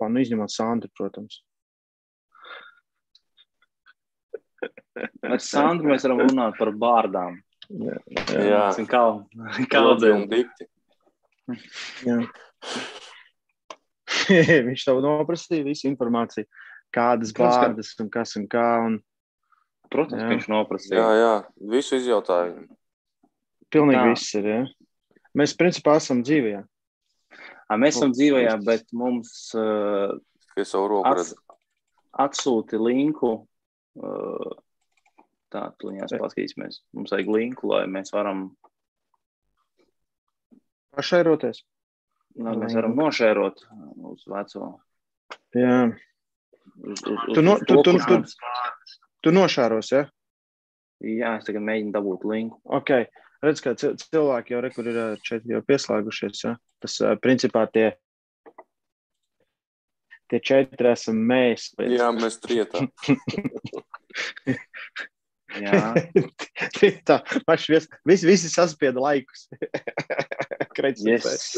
kopā, nu, izņemot Sandru, protams. Ar Sandru mēs varam runāt par bārdām. Jā, Jā, Kā, kā Kaudzi un dikti. jā. Viņš tev noprasīja visu informāciju, kādas vārdas un kas un kā. Un Protams, Jā. viņš noprasīja. Jā, jā, visu izjautāju. pilnīgi Jā. viss ir. Ja? Mēs, principā, esam dzīvē. Mēs esam dzīvojā, bet mums uh, ats, atsūti linku. Uh, tā, tuliņās paskatīsimies. Mums vajag linku, lai mēs varam, Pašairoties. lai mēs varam nošērot uz veco. Jā. Uz, uz, uz, Tu, no, uz tu, tu, tu, mums- tu nošāros, ja? Jā, es tagad mēģinu dabūt linku. Ok. Redz, ka cil- cilvēki jau, re, kur ir šeit jau pieslēgušies. Ja? Tas, principā, tie, tie četri esam mēs. Jā, mēs trietā. Jā, tā, paši vies, visi, saspieda laikus. Kreits. yes.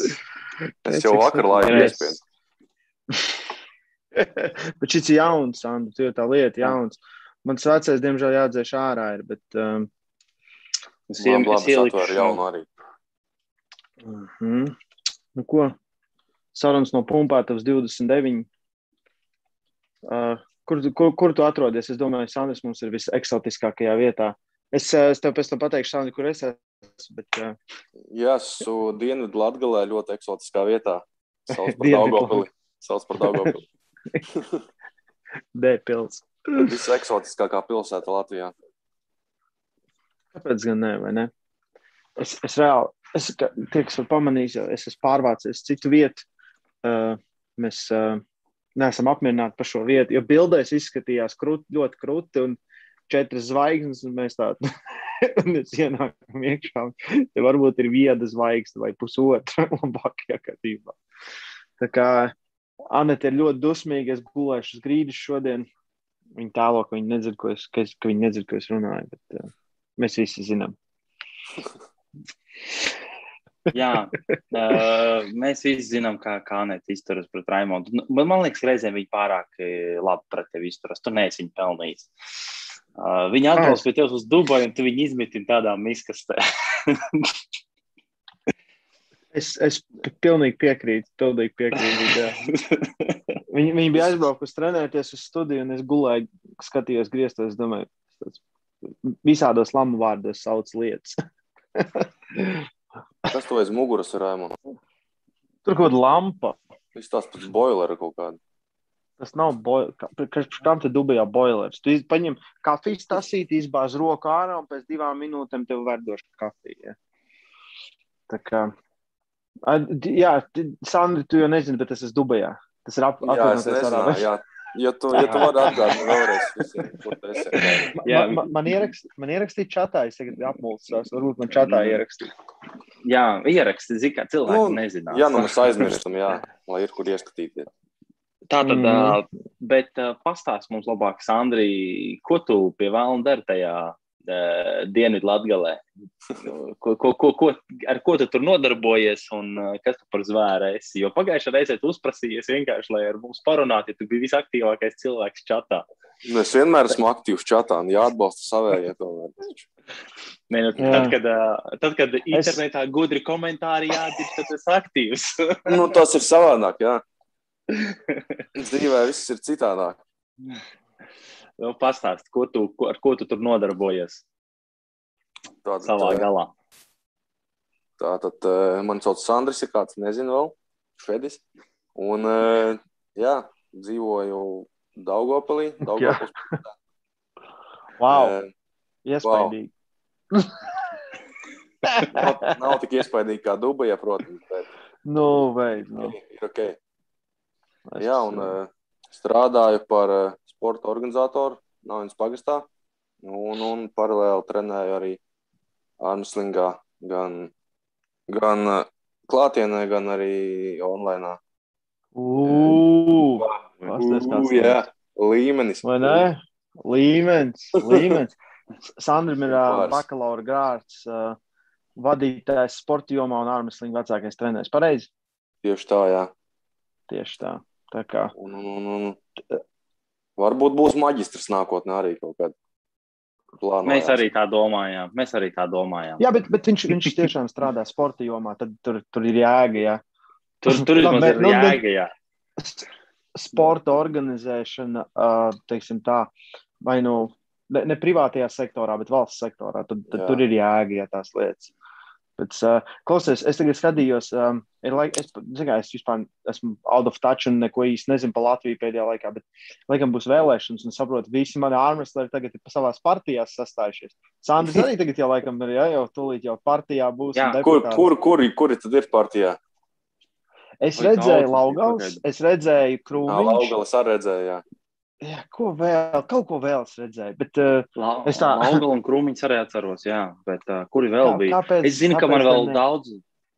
Es jau vakar laiku iespēju. bet šis ir jauns, jau tā lieta jauns. Mans vecais, diemžēl, jādzēš ārā ir, bet... Um, Es, es labi, es ieliku atveru jaunu arī. uh -huh. Nu ko? Sarunas no pumpētavas 29. Uh, kur, kur, kur tu atrodies? Es domāju, Sandrs mums ir viseksotiskākajā vietā. Es, es tev pēc tam pateikšu, Sandri, kur es esmu. Bet, uh, Jā, esmu Dienvidu Latgalē ļoti eksotiskā vietā. Sauc par Daugavpili. Sauc par Daugavpili. D-pils. Viseksotiskākā pilsēta Latvijā. Kāpēc gan ne? ne? Es, es reāli, es, tie, kas ir pamanījis, jau es esmu pārvācies citu vietu. Uh, mēs uh, neesam apmierināti par šo vietu, jo bildēs izskatījās krut, ļoti krūti un četras zvaigznes, un mēs tādu ienākam iekšā. Te varbūt ir viena zvaigzne vai pusotra labākajā gadījumā. Tā kā Anita ir ļoti dusmīga, es gulēšu uz grīdas šodien. Viņa tālo, ka viņa nedzird, ko es, ka es, ka viņa nedzird, ko es runāju. Bet, uh, mēs visi zinām. Jā, uh, mēs visi zinām, kā Kanēta izturas pret Raimondu. Nu, Man, man liekas, reizēm viņa pārāk labi pret tevi izturas. Tu neesi viņu pelnījis. Uh, viņa atbrauc pie tevis uz Dubaju, un tu viņu izmeti tādā miskastē. Es, es pilnīgi piekrītu. Pilnīgi piekrītu jā. viņi, viņi bija aizbraukuši trenēties uz studiju, un es gulēju, skatījos grieztos. Es domāju, tas visādos lamu vārdos sauc lietas. Kas to aiz muguras ir Raimonds? Tur kaut kāda lampa. Viss tās pēc boilera kaut kāda. Tas nav boilers. Kam te dubajā boilers? Tu paņem kafijas tasīti, izbāz roku ārā, un pēc divām minūtēm tev verdoša kafija. Tā kā. A, Jā, Sandri, tu jau nezini, bet tas ir Dubajā. Tas ir ap, Jā, Ja tu, ja tu vari atgādināt vēlreiz, visiem, kur tu esi. Jā. ma- Man, ierakst, man ierakstīja čatā, es tagad apmulsos. Varbūt man čatā ierakstīja. Jā, ieraksti, zini, kā cilvēki Nu, nezinās. Jā, nu mēs aizmirstam, jā, lai ir kur ieskatīties. Tā tad, Mhm. mm. bet pastāst mums labāk, Sandri, ko tu pie vēlna dari tajā uh, Dienvidu Latgalē? Ko, ko, ko, ko, ar ko tu tur nodarbojies un uh, kas tu par zvēru esi? Jo pagājušajā reizē tu uzprasījies vienkārši, lai ar mums parunātu, ja tu biji visaktīvākais cilvēks čatā. Nu, Es vienmēr esmu aktīvs čatā, un jāatbalsta savējie. Nē, nu, tad, kad, uh, tad, kad es... internetā gudri komentāri jādzird, tad tas aktīvs. Nu, tas ir savādāk, jā. Dzīvē viss ir citādāk. Nu, pastāst, ko tu, ko, ar ko tu tur nodarbojies Tātad, savā eh, galā. Tātad eh, man sauc Sandris, ir kāds nezinu vēl, švedis. Un, eh, jā, dzīvoju Daugopilī. Daugavpils. Wow, Eh, iespaidīgi. Nav, nav tik iespaidīgi kā Dubajā, protams, bet Nu, vai, nu. ir, ok. Jā, un uh, strādāju par uh, sporta organizatoru Naujas pagastā. Un, un paralēli trenēju arī Armslingā, gan, gan uh, klātienē, gan arī online. Ugh, jā, līmenis. Vai ne? Līmenis, līmenis. Sandram ir uh, bakalaura grāts, uh, vadītājs sporta jomā un ārmeslīga vecākais treneris. Pareizi? Tieši tā, jā. Tieši tā. Tā kā. Un, un, un, un. Varbūt būs maģistrs nākotnē arī kaut kādā. Plānojās. Mēs arī tā domājām. Mēs arī tā domājām. Jā, bet, bet viņš, viņš tiešām strādā sporta jomā. Tad tur, tur ir jēga. Jā. Tur, tur ir nu, bet- jēga. Jā. sporta organizēšana, uh, teiksim tā, vai nu ne, ne privātajā sektorā, bet valsts sektorā, tad, tad Jā. tur ir jēga, ja tās lietas. Bet, uh, klausies, es tagad skatījos, um, ir laik, es, kā, es vispār esmu out of touch un neko īsti nezinu par Latviju pēdējā laikā, bet, laikam, būs vēlēšanas, un saprotu, visi mani ārmesleri tagad ir savās partijās sastājušies. Sandrs arī tagad jau, laikam, ir, ja, jau tūlīt jau partijā būs. Jā, Kur, kur, kur, kur tad ir partijā? Es Vai redzēju pagaidi. es redzēju Jā, Krūmiņu. Laugalas arī redzēju. Jā. Jā, ko vēl, kaut ko vēl es redzēju. Bet, uh, La, Es tā- Laugalu un krūmiņus arī atceros, jā. Bet uh, kuri vēl kā, bija? kāpēc, Es zinu, ka man vēl ne? daudz,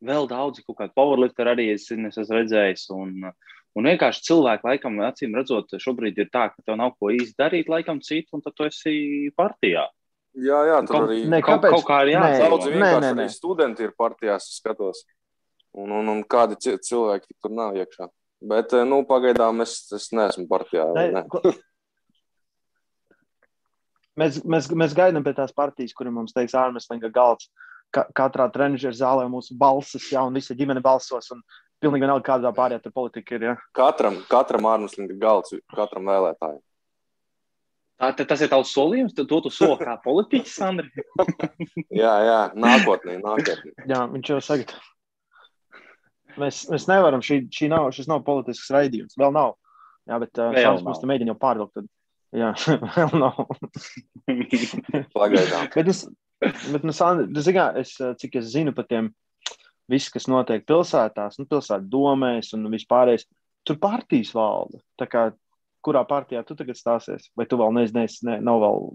vēl daudz kaut kādu powerlifter arī es, es esmu redzējis. Un, un vienkārši cilvēki, laikam, acīm redzot, šobrīd ir tā, ka tev nav ko īsti darīt, laikam, citu, un tad tu esi partijā. jā, jā, tur Kaut- arī Ne, Kaut, kāpēc? kaut kā ir Nē. jāatcerās. daudz Nē, vienkārši nē, arī nē. studenti ir partijās, skatos. Un, un, un kādi ci- cilvēki tur nav iekšā. Bet, eh, nu, pagaidām es, es neesmu partijā. Ne, Ne. ko- Mēs, mēs, mēs gaidām pie tās partijas, kuri mums teiks, ārmeslinga galds. Ka, katrā trenižera zālē mūsu balsis, jā, un visa ģimene balsos. Un pilnīgi vienalga, kādā pārējā tur politika ir. Jā. Katram, katram ārmuslinga galds, katram vēlētājam. Tā, tas ir tavs solījums, tad to tu soli kā politiķis, Sandri. Jā, jā, nākotnē, nākotnē. jā, viņš jau saka, mēs, mēs nevaram, šī, šī nav, šis nav politisks raidījums. Vēl nav. Jā, bet uh, Vēl mums te mēģina jau pārvilkt. Tad, jā, vēl nav. Pagaidām. Bet es, bet, nu, Sandra, tu zini, kā, es, eh, cik es zinu par tiem, viss, kas notiek pilsētās, nu, pilsētu domēs un vispārējais, tur partijas valda. Tā kā, kurā partijā tu tagad stāsies? Vai tu vēl nezini, ne, nav vēl.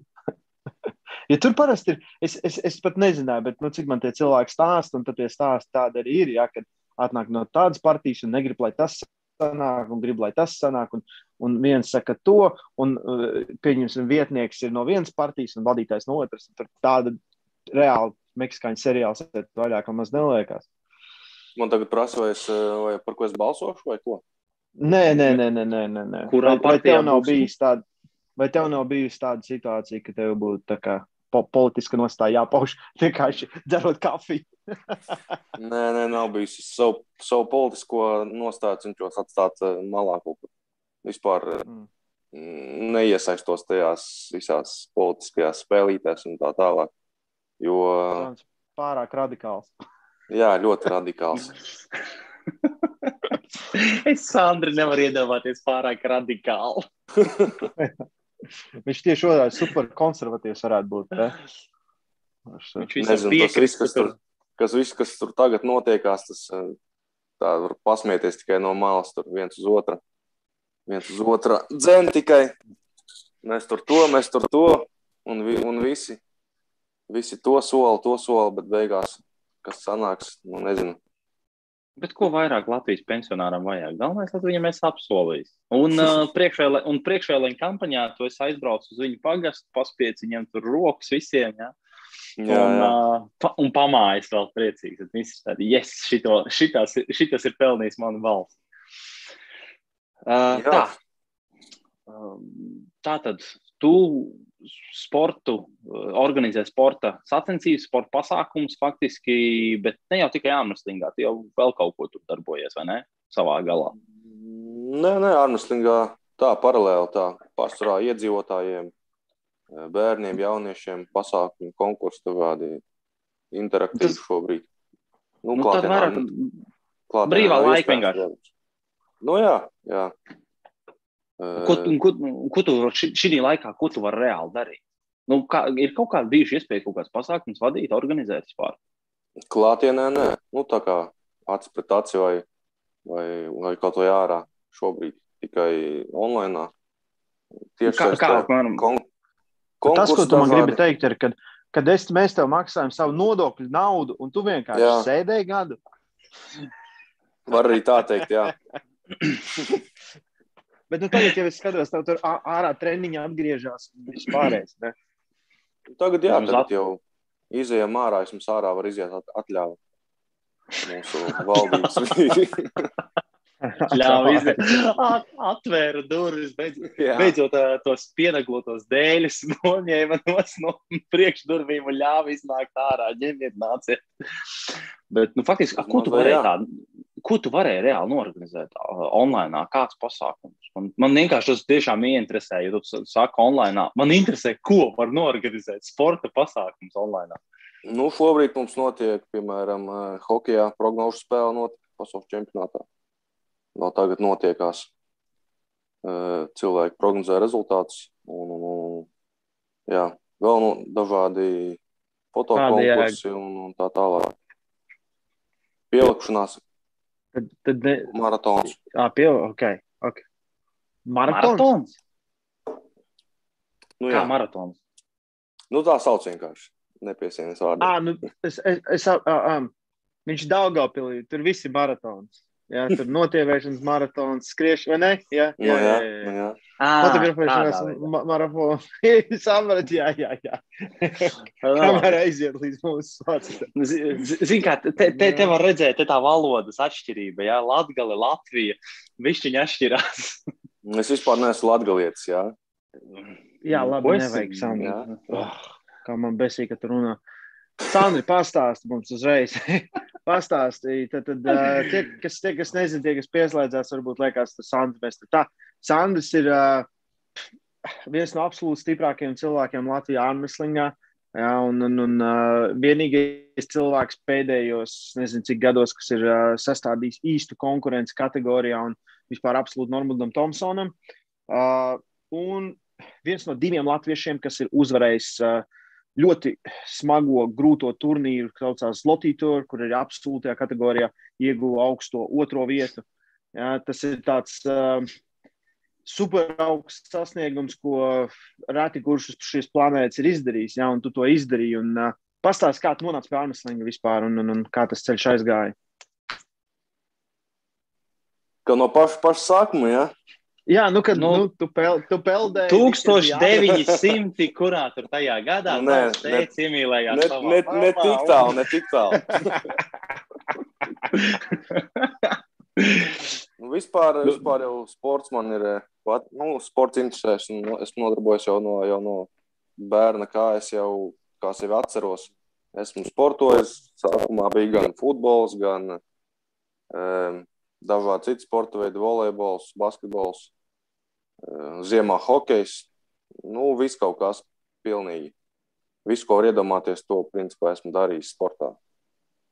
ja tur parasti ir, es, es, es pat nezināju, bet, nu, cik man tie cilvēki stāsta, un tad tie stāsti tādi arī ir, ja, kad atnāk no tādas partijas un negrib, lai tas sanāk, un grib, lai tas sanāk, un, un viens saka to, un, uh, pieņemsim, vietnieks ir no vienas partijas un vadītājs no otras. Tur tāda reāli meksikāņu seriāls ir vairāk vai maz neliekās. Man tagad prasa, vai, es, eh, vai par ko es balsošu vai ko. Nē, nē, nē, nē, nē, nē. Kurā vai, vai tev nav bijis tāda, vai tev nav bijusi tāda situācija, ka tev būtu tā kā po politiska nostāja jāpauž vienkārši dzerot kafiju? Nē, nē, nav bijis. Es savu, savu politisko nostāju cenšos atstāt eh, malā kaut kur. Vispār eh, Mm. neiesaistos tajās visās politiskajās spēlītēs un tā tālāk. Jo, Tas Pārāk radikāls. jā, ļoti radikāls. es Sandri nevaru iedomāties pārāk radikāli. Viņš tieši otrādi super konservatīvs varētu būt. Ne? Viņš, Viņš Nezinu, tas viss, kas tur, kas, viss, kas tur tagad notiekās, tas eh, tā var pasmieties tikai no malas, tur viens uz otru. Viens uz otru dzēn tikai. Mēs tur to, mēs tur to, un, vi, un visi, visi to soli, to soli, bet beigās, kas sanāks, nu nezinu. Bet ko vairāk Latvijas pensionāram vajag? Galvenais, lai viņam es apsolījis. Un, uh, priekšvēlē, un priekšvēlēņa kampaņā tu esi aizbraucis uz viņu pagastu, paspiedz viņam tur rokas visiem. Ja? Jā, un, jā. uh, pa, un pamājas vēl priecīgs. Tad viss ir tāds, yes, šito, šitas, šitas ir pelnījis manu valsts. Uh, Jā. tā. Um, tā tad tu sportu, uh, organizē sporta sacensības, sporta pasākumus faktiski, bet ne jau tikai ārmeslīgā, tu jau vēl kaut ko tur darbojies, vai ne? Savā galā. Nē, nē, Arnuslingā tā paralēli tā pārsvarā iedzīvotājiem, bērniem, jauniešiem, pasākumu, konkursu tādi interaktīvi Tas- šobrīd. Nu, Nu, tad klātienē- vairāk brīvā laika vienkārši. Nu, jā, jā. Ko, tu- ko, ko tu šī laikā, ko tu vari reāli darīt? Nu, kā, ir kaut kāda bijusi iespēja kaut kāds pasākums vadīt, organizēt vispār. Klātienē nē, nu, tā kā acis pret aci vai, vai, vai kaut vai ārā šobrīd tikai online. Tieši Kā, kā apmēram? kon, Tas, ko tu man gribi teikt, ir, kad, kad es, mēs tev maksājam savu nodokļu naudu, un tu vienkārši. Jā. sēdēji gadu. Var arī tā teikt, jā. Bet nu, tagad, ja es skatos, tev tur ārā treniņā atgriežas vispārējais. ne? Tagad, jā, tagad at- jau izējām ārā, es mums ārā var iziet at atļauju. Mūsu valdības. Ļāva izdarīt, atvēra durvis, beidz, beidzot tos pienaglotos dēļus, noņēma no priekšdurvīm un ļāva iznākt ārā. Ņemiet, nāciet. Bet, nu, faktiski, a, ko tu varēji tādu? Ko tu varēji reāli norganizēt online? Kāds pasākums? Man, man vienkārši tas tiešām ieinteresē, ja tu saki online. Man interesē, ko var norganizēt sporta pasākums online. Nu, šobrīd mums notiek, piemēram, hokeja prognožu spēle notiek pasaules čempionātā. Vēl tagad notiekās. Cilvēki prognozē rezultātus. Un, un, un, jā, vēl nu, dažādi fotokonkursi un, un tā tālāk. Pielikšanās. Tad, tad ne... Maratons. Jā, pie... ok. okay. Maratons. Maratons. Nu, Kā jā, maratons? nu, tā sauc vienkārši. Nepiesienas vārdu. À, nu, es, es, es, uh, um, viņš Daugavpilī, tur viss ir maratons. Jā, tur notievēšanas maratons, skriešana, vai ne? Jā, Nu, jā, jā, jā. jā, nu, jā. Fotografēšanās ma maratonu. Sapratu, jā, jā, jā. Kamēr aiziet līdz mūsu svācam. Zini, kā te, te, te var redzēt, te tā valodas atšķirība. Jā, Latvija, Latvija. Višķiņa atšķirās. Es vispār neesmu latgalietis, jā. Jā, labi, nevajag. Jā. Oh, kā man besīk, ka tu runā. Sandri, pastāsti mums uzreiz. Pastāstīja, tad, tad uh, tie, kas, tie, kas nezina, tie, kas pieslēdzās, varbūt liekas, tas Sandrs mēs tā. Sandrs ir uh, viens no absolūti stiprākajiem cilvēkiem Latvijā armreslingā. Jā, un un, un uh, vienīgais cilvēks pēdējos, nezinu, cik gados, kas ir uh, sastādījis īstu konkurences kategorijā un vispār absolūti Normandam Thompsonam. Uh, un viens no diviem latviešiem, kas ir uzvarējis uh, ļoti smago, grūto turnīru, kas saucās Lotītoru, kur ir absolūtajā kategorijā ieguva augsto otro vietu. Jā, tas ir tāds uh, super augsts sasniegums, ko reti kurš uz šīs planētas ir izdarījis. Jā, un tu to izdarīji. Un, uh, Pastāsti, kā tu nonāci pie armslinga vispār un, un, un kā tas ceļš aizgāja. Ka no paša, paša sākuma, jā. Jā, nu, kad Nu, nu, tu, pel, tu peldēji. 1900, kurā tur tajā gadā tēvs iemīlējās Ne, ne, ne mamā, tik tālu, ne tik tālu. Nu, vispār, vispār jau sports man ir, eh, pat, nu, sports interesēs, nu, es nodarbojos jau no, jau no bērna, kā es jau, kā sevi atceros. Esmu sportojis, sākumā bija gan futbols, gan um, dažādi citi sporta veidi, volejbols, basketbols, ziemā hokejs. Nu, viss kaut kas pilnīgi. Visu, ko var iedomāties, to principā esmu darījis sportā.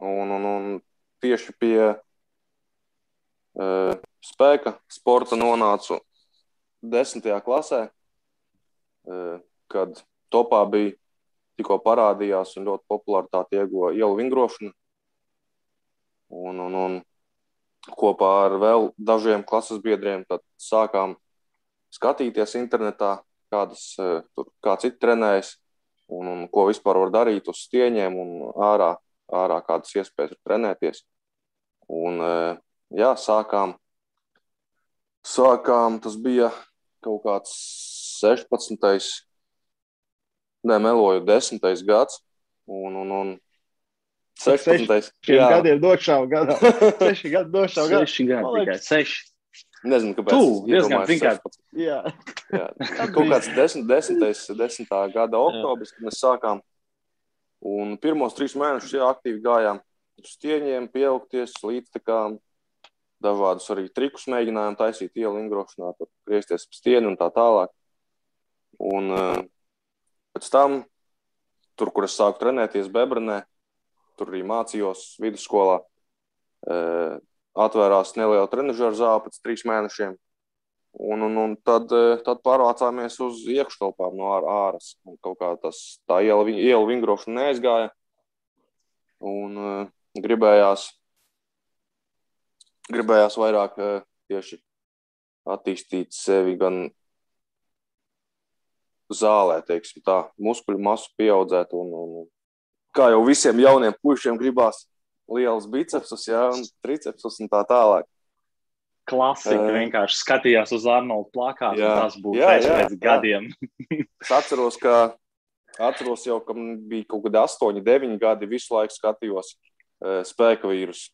Un, un, un tieši pie uh, spēka sporta nonācu desmitajā klasē, uh, kad topā bija tikko parādījās un ļoti popularitāti ieguva ielu vingrošana. Un, un, un kopā ar vēl dažiem klases biedriem sākām skatīties internetā, kādas, uh, tur, kā citi trenējas un, un ko vispār var darīt uz stieņiem un ārā, ārā kādas iespējas ir trenēties. Un, uh, jā, sākām, sākām, tas bija kaut kāds 16. nemeloju, 10. gads. Un, un, un 16. Šiem jā, gadiem došāvu gadā. Seši gadi došāvu gadā. Seši gadi, Man tikai liekas- seši. Nezinu, kāpēc. Tu, diezgan. 16. Jā. Jā, kaut kāds 10, 10, 10. gada oktobris, kad mēs sākām. Un pirmos trīs mēnešus jā, aktīvi gājām uz stieņiem, pieaugties, līdztekām. Dažādus arī trikus mēģinājām taisīt ielu ingrošanā, tur griezties pa stieni un tā tālāk. Un uh, pēc tam, tur, kur es sāku trenēties Bebrenē, tur arī mācījos vidusskolā, uh, atvērās neliela trenižera zāle pēc trīs mēnešiem. Un, un, un tad, eh, tad pārvācāmies uz iekštelpām no ār, āras. Kaut kā tas tā iela, iela vingrošana neaizgāja. Un uh, gribējās, gribējās vairāk uh, tieši attīstīt sevi gan zālē, teiksim tā, muskuļu masu pieaudzēt. Un, un, kā jau visiem jauniem puišiem gribās liels bicepsus, jā, un tricepsus un tā tālāk. Klasika Eh. vienkārši skatījās uz Arnoldu plakātu. Jā, Tas būtu pēc, gadiem. Es atceros, ka atceros jau, ka man bija kaut kādi 8, 9 gadi. Visu laiku skatījos uh, spēka vīrusu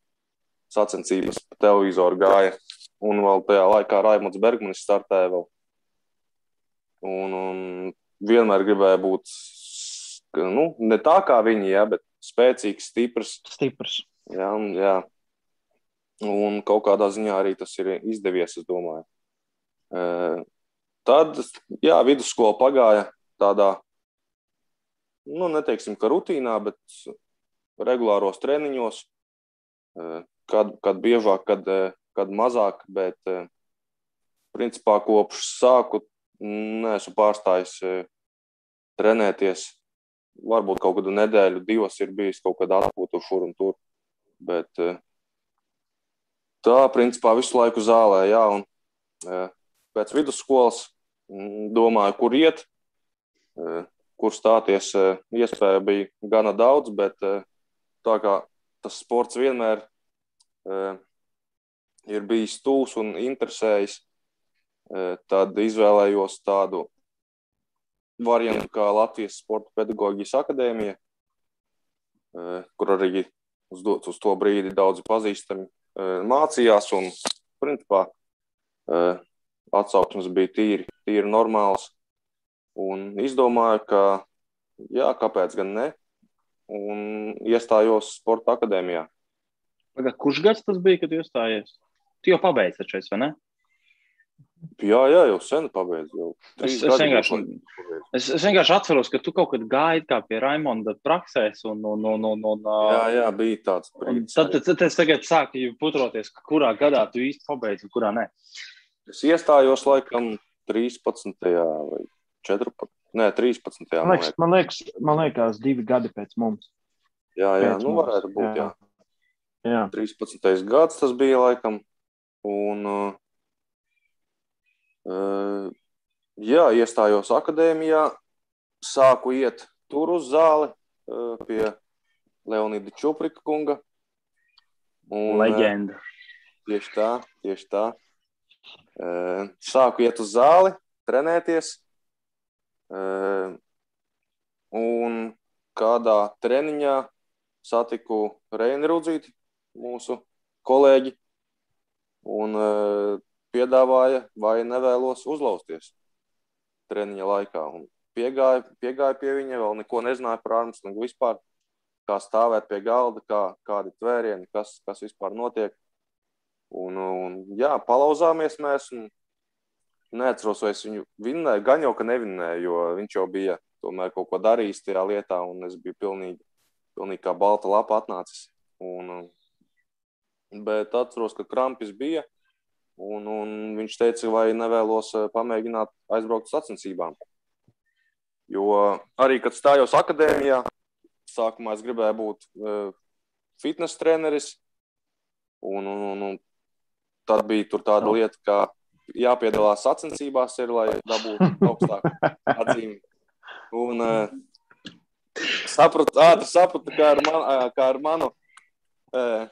sacensības, pa televizoru gāja. un vēl tajā laikā Raimons Bergmanis startēja vēl. Un, un vienmēr gribēja būt nu, ne tā kā viņi, jā, bet spēcīgs, stiprs. Stiprs. Jā, un, jā. un kaut kādā ziņā arī tas ir izdevies, es domāju. Tad, jā, vidusskola pagāja tādā, nu, neteiksim, ka rutīnā, bet regulāros treniņos, kad, kad biežāk, kad, kad mazāk, bet principā kopš sāku neesmu pārstājis trenēties. Varbūt kaut kādu nedēļu, divas ir bijis kaut kāda atpūta šur un tur. Bet tā, principā, visu laiku zālē, jā, un pēc vidusskolas domāju, kur iet, kur stāties. Iespēja bija gana daudz, bet tā kā tas sports vienmēr ir bijis tūs un interesējis, tad izvēlējos tādu variantu kā Latvijas Sporta pedagoģijas akadēmija, kur arī uz, uz to brīdi daudzi pazīstami mācījās un, principā, atsauksmes bija tīri, tīri normāls. Un izdomāju, ka jā, kāpēc gan ne, un iestājos Sporta akadēmijā. Kurš gads tas bija, kad iestājies? Tu jau pabeidzi taču, vai ne? Jā, jā, jau sen pabeidzu. Es, es, vienkārši, es, es vienkārši atceros, ka tu kaut kad gāji kā pie Raimonda praksēs. Un, un, un, un, un, jā, jā, bija tāds. Brīdis, tad, tad, tad es tagad sāku putroties, kurā gadā tu īsti pabeidzi un kurā nē. Es iestājos laikam 13. vai 14. Nē, 13. Man liekas, man liekas, man liekas divi gadi pēc mums. Jā, jā, pēc nu mums. varētu būt, jā. jā. jā. 13. gads tas bija laikam. Un, uh, Jā, iestājos akadēmijā, sāku iet tur uz zāli pie Leonīda Čuprika kunga. Un, Leģenda. Tieši tā, tieši tā. Sāku iet uz zāli, trenēties. Un kādā treniņā satiku Reini Rudzīti, mūsu kolēģi. Un piedāvāja, vai nevēlos uzlausties treniņa laikā. Un piegāja, piegāja pie viņa, vēl neko nezināja par Armstrongu vispār, kā stāvēt pie galda, kā, kādi tvērieni, kas, kas vispār notiek. Un, un jā, palauzāmies mēs. Neatceros, vai es viņu vinnēju, gan jau, ka nevinnēju, jo viņš jau bija tomēr kaut ko darījis tajā lietā, un es biju pilnīgi, pilnīgi kā balta lapa atnācis. Un, bet atceros, ka krampis bija, Un, un viņš teica, vai nevēlos eh, pamēģināt aizbraukt uz sacensībām. Jo arī, kad stājos akadēmijā, sākumā es gribēju būt uh, fitnes treneris. Un, un, un, un tad bija tāda lieta, ka jāpiedalās sacensībās, ir, lai dabūtu augstāku atzīmi. Un uh, sapratu, ātri sapratu, kā ar, man, kā ar manu uh,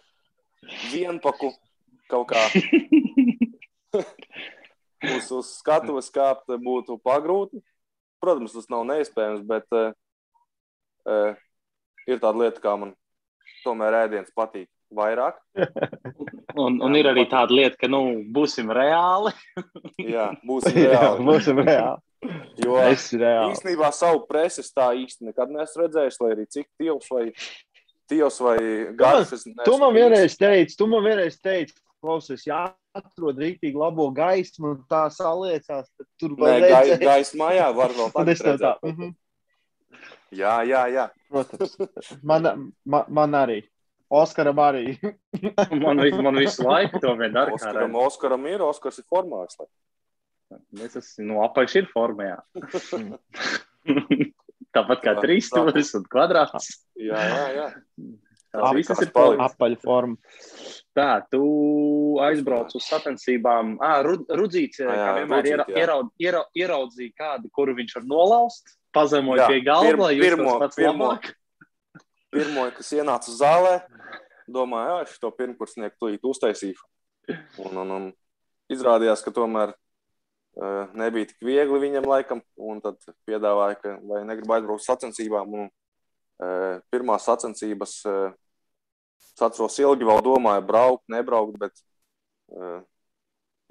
vienpaku kaut kā uz, uz skatuves kāpt būtu pagrūti. Protams, tas nav neiespējams, bet uh, uh, ir tāda lieta, kā man tomēr ēdiens patīk vairāk. un, un ir arī tāda lieta, ka nu, būsim reāli. Jā, būsim reāli. Jā, būsim reāli. Jo īstenībā savu presi tā īsti nekad neesmu redzējis, lai arī cik tievs vai, tievs vai garš. Tu man vienreiz teici, tu man vienreiz teici, klausies, jāatrod rīktīgi labo gaismu, un tā saliecās. Tur var būt gai, gaismā, jā, var vēl tādā veidā. Mm -hmm. Jā, jā, jā. Protams. Man, man, man arī. Oskaram arī. man, man visu laiku to vien dara. Oskaram, Oskaram ir, Oskars ir formāts. Es esmu no apakšas ir formā. Tāpat kā trīs stūris un kvadrāts. Jā, jā, jā. Tas viss ir apaļforma. Tā, tu aizbrauc uz sacensībām. Ah, Rudzīts, kā vienmēr, iera, ieraud, iera, ieraudzīja kādu, kuru viņš var nolauzt, pazemoja pie galva, lai pirmo, pirmo, pirmo, kas ienāca zālē, domāju, jā, šo pirmkursnieku tūlīt uztaisīšu. Un, un, un izrādījās, ka tomēr uh, nebija tik viegli viņam laikam, un tad piedāvāja, ka vai negrib aizbraukt sacensībām. Un, uh, pirmās sacensības uh, Es atceros, ilgi vēl domāju, braukt, nebraukt, bet uh,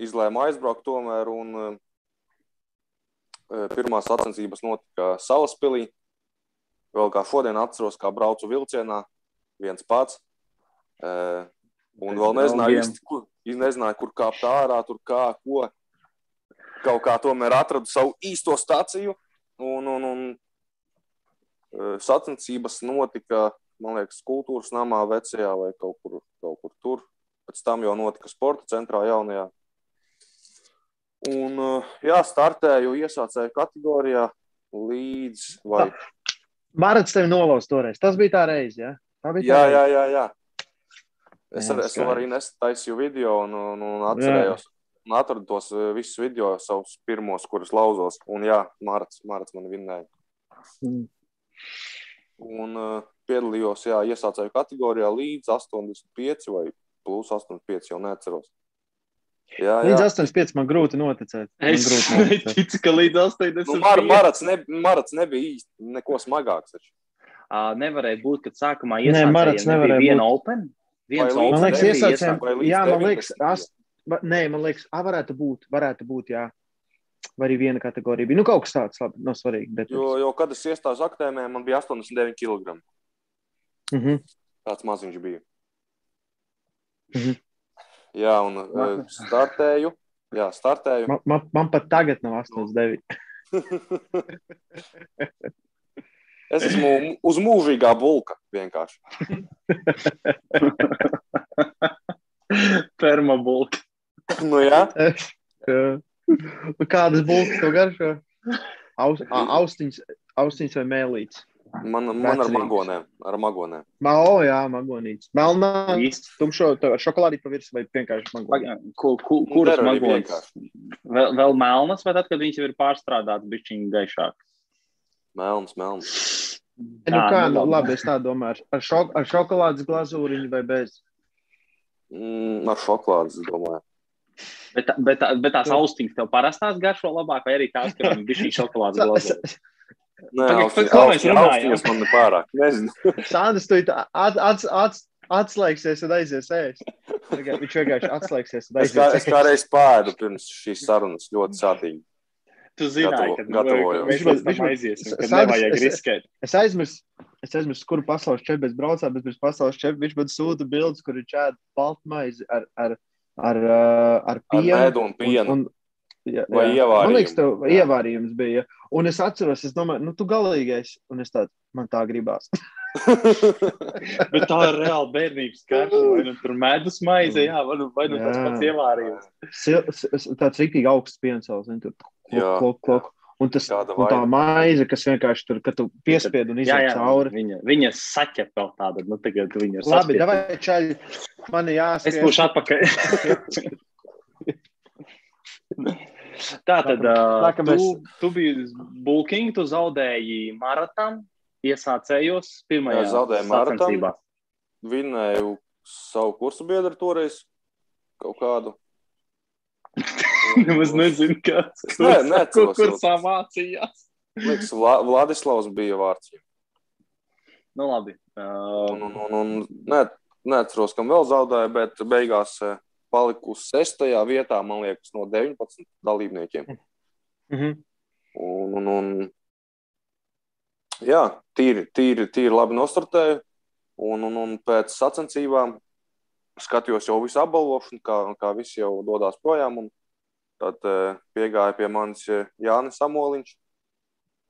izlēma aizbraukt tomēr. Un, uh, pirmās sacensības notika Salaspilī. Vēl kā šodien atceros, kā braucu vilcienā, viens pats. Uh, un vēl nezināju, īsti, kur, nezināju, kur kāpt ārā, tur kā, ko. Kaut kā tomēr atradu savu īsto stāciju. Un, un, un sacensības notika, man liekas, kultūras namā vecajā vai kaut kur, kaut kur tur. Pēc tam jau notika sporta centrā jaunajā. Un, jā, startēju iesācēju kategorijā līdz. Vai... Marats tevi nolauz toreiz. Tas bija tā reize, jā? Tā bija jā, jā, jā, jā. Es, ar, es arī nestaisīju video un, un, un atcerējos. Jā. Un atradu tos visus video, savus pirmos, kurus lauzos. Un jā, Marats, Marats man vinnēja. Mm. Un uh, piedalījos, jā, iesācēju kategorijā līdz 85 vai plus 85, jau neatceros. Jā, jā. Līdz 85 man grūti noticēt. Man es neticu, ka līdz 85. Nu, mar, marats, ne, marats nebija īsti neko smagāks. Taču. Uh, nevarēja būt, kad sākumā iesācējiem bija viena būt. open. Viens vai man liekas, iesācējiem, jā, man liekas, ast, nē, man liekas, a, varētu būt, varētu būt, jā. Vai arī viena kategorija bija. Nu, kaut kas tāds, labi, nav svarīgi. Bet... Jo, jo, kad es iestājos aktēmē, man bija 89 kg. Mm -hmm. Tāds maziņš bija. Mm -hmm. Jā, un uh, startēju. Jā, startēju. Man, man, man pat tagad nav 89. es esmu uz mūžīgā bulka vienkārši. Permabulka. nu, jā. Kādas bulkas tev garšo? Aus, austiņas, austiņas vai mēlītes? Man, man ar magonēm. Ar magonēm. Malo, jā, magonīts. Melnā, tumšo, šokolādīt pa virsmu vai vienkārši magonīts. Kur, kur, kuras magonīts? Vēl, vēl melnas vai tad, kad viņš jau ir pārstrādāts bišķiņi gaišāks? Melns, melns. Nu, jā, kā, nu, labi, es tā domāju. Ar, šok, ar šokolādes glazūriņu vai bez? Mm, ar šokolādes, es domāju. Bet, bet, bet tās austiņas tev parastās garšo labāk, vai arī tās, viņam bija šī šokolādes glazūra? Nē, austiņas man nepārāk. Nezinu. Sandrs, tu at, at, at, atslēgsies un aizies ēst. Viņš vienkārši atslēgsies un aizies. Es kā, es kā reiz pāēdu pirms šīs sarunas ļoti sātīgi. Tu zināji, ka gatavoju. Viņš, viņš, viņš aizies, kad nevajag riskēt. Es aizmirsu, es aizmirsu, kuru pasaules čempionu mēs braucām, bet pirms pasaules čempionu viņš man sūta bildes, kur viņš ēd baltmaizi ar, ar, ar, ar, ar pienu. Ar medu un pienu. Un, un, Jā, Vai jā. ievārījums? Man liekas, tev jā. ievārījums bija. Un es atceros, es domāju, nu, tu galīgais. Un es tādu, man tā gribās. Bet tā ir reāla bērnības kārta. Vai nu tur medus maize, jā, vai nu, vai nu tas pats ievārījums. Sil, tāds rīktīgi augsts piensals, viņi tur klok, klok, klok. Un, tas, un tā maize, kas vienkārši tur, kad tu piespied un izjūt cauri. Viņa, viņa saķep vēl tādu, nu tagad viņa ir. Labi, davai čaļi, man jāsaka. Es būšu atpakaļ. Tā tad tā, tu, mēs... tu biji bulking, tu zaudēji maratonu, iesācējos pirmajā zaudēju maratonu. Vinēju savu kursu biedru toreiz kaut kādu. Nemaz nezinu, kāds. Nē, nē, kur, kur samācījās. Liekas, Vla Vladislavs bija vārds. Nu, labi. Uh... Un, un, un, ne, neatceros, kam vēl zaudēja, bet beigās palikusi sestajā vietā, man liekas, no 19 dalībniekiem. Mm -hmm. un, un, un, jā, tīri, tīri, tīri labi nostartēju. Un, un, un pēc sacensībām skatījos jau visu apbalvošanu, kā, kā visi jau dodas projām. Tad e, piegāja pie manis Jānis Samoliņš,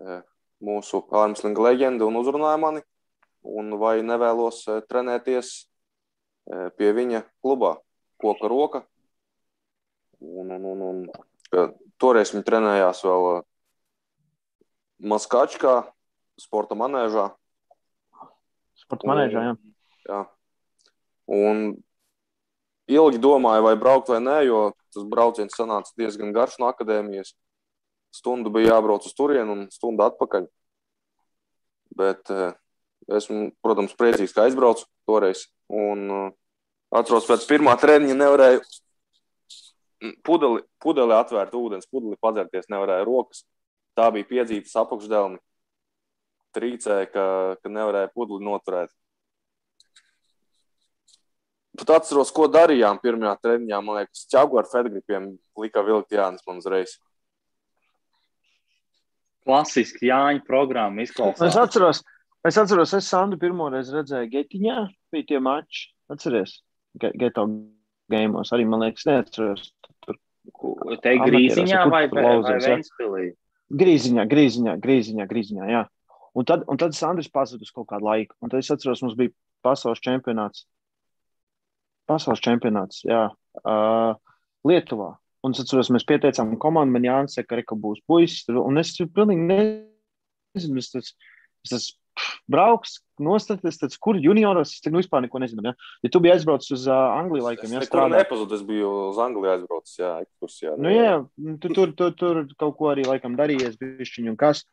e, mūsu ārmeslinga leģenda, un uzrunāja mani. Un vai nevēlos e, trenēties e, pie viņa klubā? Koka roka. Un, un, un, un, toreiz viņi trenējās vēl uh, Maskačkā, sporta manēžā. Sporta manēžā, jā. jā. Un ilgi domāju, vai braukt vai nē, jo tas brauciens sanāca diezgan garš no akadēmijas. Stundu bija jābrauc uz turieni un stundu atpakaļ. Bet uh, esmu, protams, priecīgs, ka aizbraucu toreiz. Un, uh, Atceros, pēc pirmā treniņa nevarēju pudeli, pudeli atvērt ūdens, pudeli padzerties, nevarēju rokas. Tā bija piedzītas apakšdelni. Trīcēja, ka, ka nevarēja pudeli noturēt. pat atceros, ko darījām pirmajā treniņā. Man liekas, ķēgu ar federgripiem lika vilkt Jānis man uzreiz. Klasiski Jāņa programma izklausās. Es atceros, es atceros, es Sandu pirmoreiz redzēju Getiņā, bija tie mači. Atceries, Geto gēmos arī, man liekas, neatceros. Tur Te grīziņā vai, vai, vai. Ventspilī? Grīziņā, grīziņā, grīziņā, grīziņā, jā. Un tad, un tad Sandrs pazuda uz kaut kādu laiku. Un tad es atceros, mums bija pasaules čempionāts. Pasaules čempionāts, jā. Uh, Lietuvā. Un es atceros, mēs pieteicām komandu, man Jānis saka, ka būs puisis. Un es pilnīgi nezinu, tas, tas brauks, nostaties, kur junioros, es te nu vispār neko nezinu. Ja, ja tu biji aizbraucis uz uh, Angliju laikam, jā, nekur strādāt. nepazudu, es biju uz Angliju aizbraucis, jā, ekskursijā. Nu, jā, tu tur, tur, tur kaut ko arī laikam darījies, bišķiņu un kas.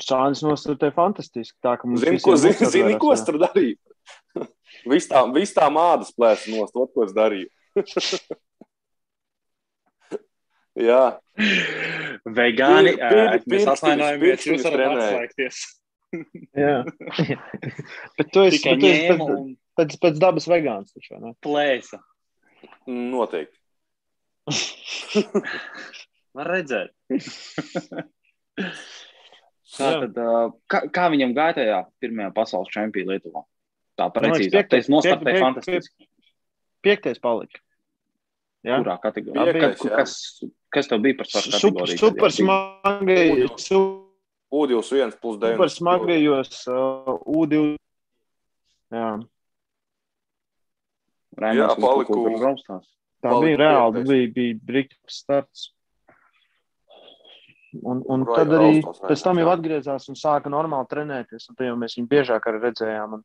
Sānis nostāja fantastiski. Tā, Zini, ko, zini, zini, ko es tur darīju? Viss tā, vis tā mādas plēsa nost, ot, ko es darīju. jā, Vegāni, Pir- pir- mēs atvainojamies, jūs varat atslēgties. Jā. Bet tu esi, Tikai bet tu esi ņēma pēc, un pēc, pēc dabas vegāns. Taču, vai ne? plēsa. noteikti. Var redzēt. Jā. tad, kā, kā viņam gāja tajā pirmajā pasaules čempionā Lietuvā? Tā Man liekas, precīzāk. piektais- Tas nostartēja piek- fantastiski. Piektais palika. Jā, Kurā kategorijā? Piektais. Kas, kas tev bija par startu super, kategoriju? super smagi. Super Ūdens 1 plus 9. smagajos uh, U2. Jā, Jā, paliku- tā Palika bija reāli. piektais. Bija, bija brīvs starts. Un, un Rai- tad arī Raustos pēc tam jau atgriezās un sāka normāli trenēties. Tad jau mēs viņu biežāk arī redzējām. Un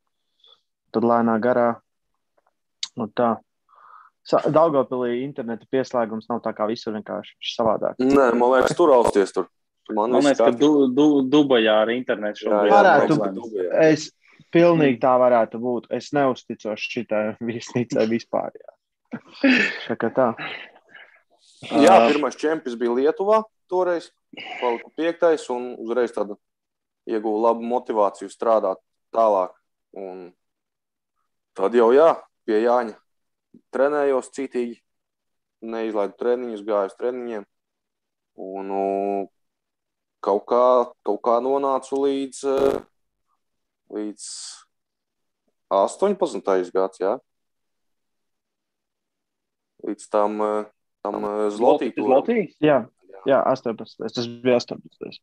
tad lēnā garā. Un tā. Daugopilī interneta pieslēgums nav tā kā visur vienkārši viņš ir savādāk. Nē, man liekas, tur austies tur. Man, Man liekas, ka du, du, Dubajā ar internetu šobrīd Varētu būt. Es pilnīgi tā varētu būt. Es neusticos šitai viesnīcai vispār. Jā. Tā. Jā, pirmais čempions bija Lietuvā toreiz. Paliku piektais un uzreiz tad ieguvu labu motivāciju strādāt tālāk. Un tad jau jā, pie Jāņa trenējos citīgi. Neizlaidu treniņus, gāju uz treniņiem. Un nu, kaut kā, kaut kā nonācu līdz, eh, līdz 18. gads, jā. Līdz tam, eh, tam eh. Zlotī? Jā, jā 18. Tas bija 18.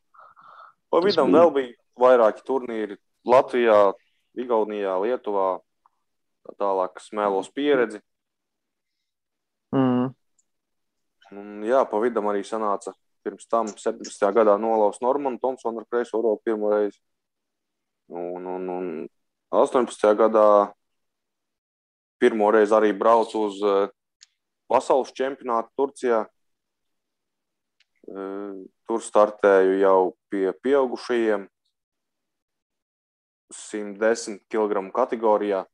Pa vidam bija- vēl bija vairāki turnīri Latvijā, Igaunijā, Lietuvā. Tā tālāk smēlos pieredzi. Mm. Un, jā, pa vidam arī sanāca pirms tam 17. gadā nolaust Normanu Thompsonu ar kreiso roku pirmo reizi. Un, un, un 18. gadā pirmo reizi arī braucu uz uh, pasaules čempionātu Turcijā. Uh, tur startēju jau pie pieaugušajiem 110 kg kategorijā.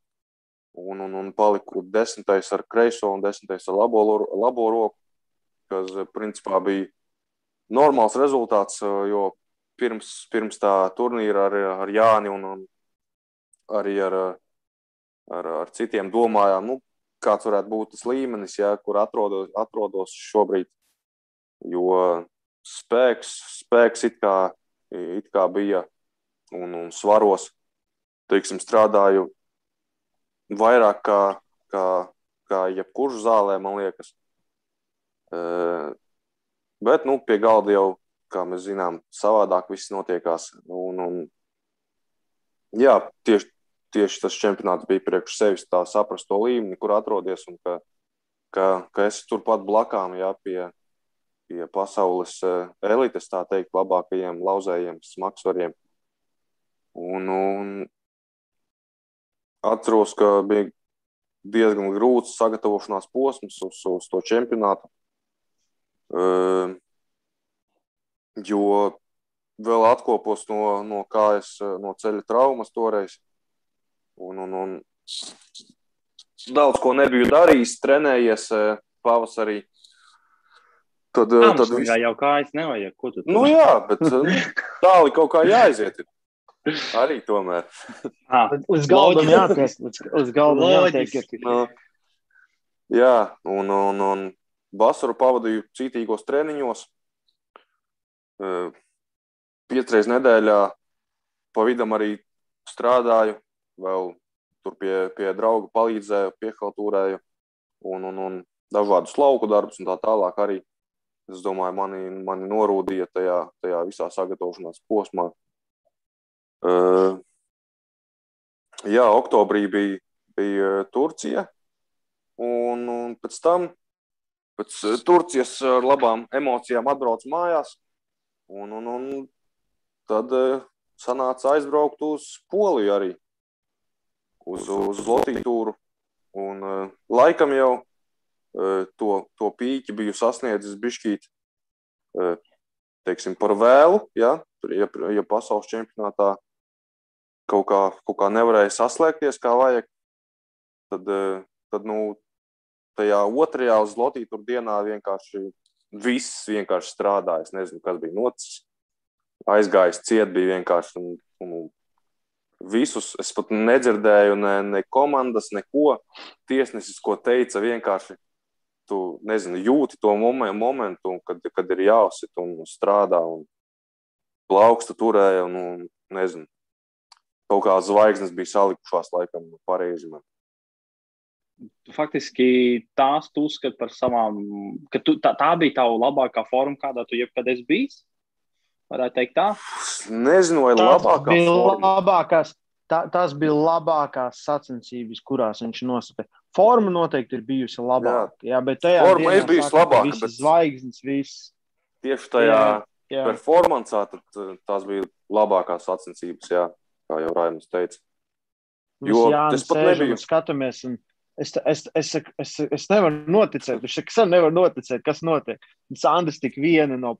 Un, un, un paliku desmitais ar kreiso un desmitais ar labo, labo roku, kas eh, principā bija normāls rezultāts, jo pirms, pirms tā turnīra ar, ar Jāni un, un arī ar, ar, ar citiem domājām, nu, kāds varētu būt tas līmenis, ja, kur atrodos, atrodos šobrīd. Jo spēks, spēks it, kā, it kā bija un, un svaros, teiksim, strādāju vairāk kā, kā, kā jebkurš zālē, man liekas. Uh, bet, nu, pie galda jau, kā mēs zinām, savādāk viss notiekās. Un, un, jā, tieši, tieši tas čempionāts bija priekš sevis tā saprast to līmeni, kur atrodies un ka, ka, ka esi turpat blakām, jā, pie, pie pasaules eh, elites, tā teikt, labākajiem lauzējiem, smagsvariem. Un, un atceros, ka bija diezgan grūts sagatavošanās posms uz, uz to čempionātu. Uh, jo vēl atkopos no, no kājas, no ceļa traumas toreiz. Un, un, un daudz ko nebiju darījis, trenējies eh, pavasarī. Tad, eh, tad Tā jau kājas nevajag. Ko tu Nu jā, bet eh, tālāk kaut kā jāaiziet. Arī tomēr. ah, Līdz galdam Loģiski. jātiek. Līdz, līdz galdam jātiek. Nu, Jā, un, un, un vasaru pavadīju citīgos treniņos. Piecreiz nedēļā pa vidam arī strādāju, vēl tur pie, pie drauga palīdzēju, piehaltūrēju un, un, un dažādus lauku darbus un tā tālāk arī. Es domāju, mani, mani norūdīja tajā, tajā visā sagatavošanās posmā. Uh, jā, oktobrī bija, bija Turcija, un, un pēc tam, pēc Turcijas ar labām emocijām atbraucu mājās, un, un, un tad uh, sanāca aizbraukt uz Poliju arī, uz, uz Latviju tūru. Un laikam jau to, to pīķi biju sasniedzis bišķīt, teiksim, par vēlu, ja, ja, ja pasaules čempionātā kaut kā, kaut kā nevarēja saslēgties kā vajag, tad, tad nu, tajā otrajā uz tur dienā vienkārši viss vienkārši strādāja. Es nezinu, kas bija noticis aizgājis ciet, bija vienkārši. Un, un visus es pat nedzirdēju, ne, ne komandas, neko. Tiesnesis, ko teica, vienkārši tu nezinu, jūti to momentu, kad, kad ir jāuzsit un strādā. Un plauksta turēja, un, un nezinu, kaut kā zvaigznes bija salikušās laikam pareizi. Faktiski tās tu uzskati par savām, ka tu, tā, tā bija tava labākā forma, kādā tu jebkad esi bijis? Varētu teikt tā. Nezinu, vai labākā bija forma. labākās. Tā, tās bija labākās sacensības, kurās viņš nosaka. Forma noteikti ir bijusi labāka. Jā, jā bet tajā Forma ir bijusi labāka, bet- zvaigznes, viss. Tieši tajā Jā. performancā tad, uh, tās bija labākās sacensības, jā, kā jau Raimons teica. Jo Jānis es pat un skatāmies. Un es, es, es, es, es, nevaru noticēt, viņš saka, es nevaru noticēt, kas notiek. Un Sandrs tik viena no,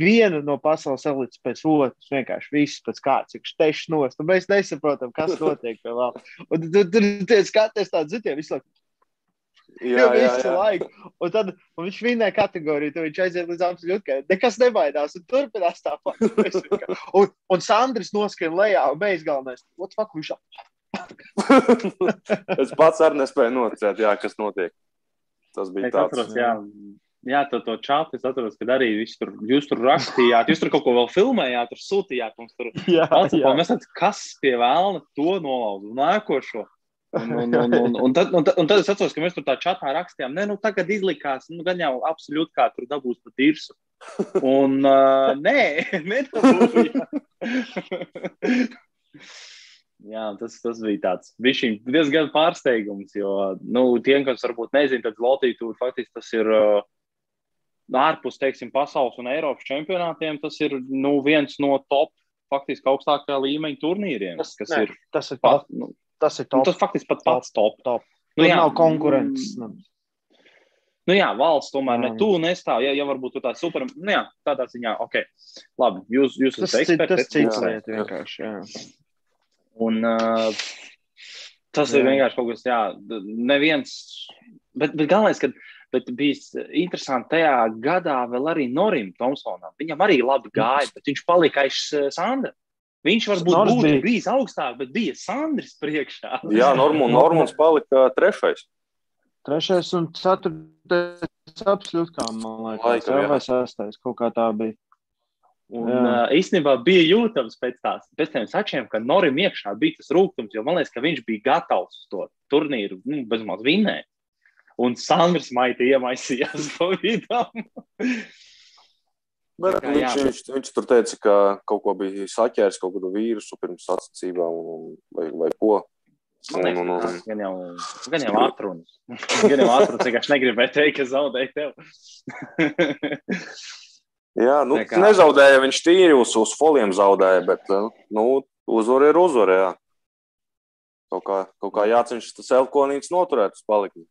viena no pasaules elites pēc otras, vienkārši viss pēc kārtas, cik stešs nost. Un mēs nesaprotam, kas notiek vēl. Un tu tur tu skaties tādu zitienu visu laiku. Jā, Jā, jā, visu jā. laiku. Un tad un viņš vinnēja kategoriju, tad viņš aiziet līdz absolūtai. Nekas nebaidās un turpinās tāpat. Un, un Sandrs noskrien lejā un beigas galvenais. What fuck viņš es pats arī nespēju noticēt, jā, kas notiek. Tas bija Es tāds. atceros, jā, jā to, to čatu. Es atceros, ka arī tur, jūs tur rakstījāt, jūs tur kaut ko vēl filmējāt, tur sūtījāt mums tur. Jā, Atcīm, mēs redzam, kas pie vēlna to nolauza, nākošo. Un, un, un, un, un, tad, un, tad, un tad es atceros, ka mēs tur tā čatā rakstījām, nē, nu tagad izlikās, nu gan jau absolūti kā tur dabūs pat dirsu. Un uh, nē, nedabūja. Jā, tas, tas bija tāds diezgan pārsteigums, jo nu, tiem, kas varbūt nezina, tad Latvijas tūri faktiski tas ir uh, ārpus, teiksim, pasaules un Eiropas čempionātiem. Tas ir nu, viens no top, faktiski augstākā līmeņa turnīriem. Tas, kas ne, ir, tas ir pat, top. nu, Tas ir nu, top. tas faktiski pat pats top. top. Nu, Tur jā, nav konkurences. mm, Nu. Nu, jā, valsts tomēr ne Jā. tu nestāv. Ja, ja varbūt tu tāds super, nu, jā, tādā ziņā, ok, labi, jūs, jūs esat cit, eksperti. tas cits ticēju. lieta vienkārši. Jā. Un uh, tas jā. ir vienkārši kaut kas, jā, neviens. Bet, bet galvenais, ka bet bija interesanti tajā gadā vēl arī Norim Thompsonam. Viņam arī labi gāja, bet viņš palika aiz uh, Sandra. Viņš varbūt būtu bija- bijis augstāk, bet bija Sandrs priekšā. Jā, Normons, Normons palika trešais. Trešais un ceturtais absolūti kā man liekas. Laikam, jā, jā. vai sastais, kaut kā tā bija. Un, Jā. uh, īstenībā bija jūtams pēc, tās, pēc tiem sačiem, ka Norim iekšā bija tas rūkums, jo man liekas, ka viņš bija gatavs to turnīru nu, bezmaz vinnēt. Un Sandrs maita iemaisījās pa vidam. Bet kā, viņš, jā, viņš, viņš tur teica, ka kaut ko bija saķēris, kaut kādu vīrusu pirms sacensībām vai, vai ko. Man liekas, Un, un, un, gan jau, gan jau atrunas. Gan jau atrunas, vienkārši negribēju teikt, ka zaudēju tev. jā, nu, kā- nezaudēja viņš tīri uz, uz foliem zaudēja, bet nu, uzvara ir uzvara. Jā. Kaut kā, kaut kā jācenšas tas elkonīts noturēt uz palikni.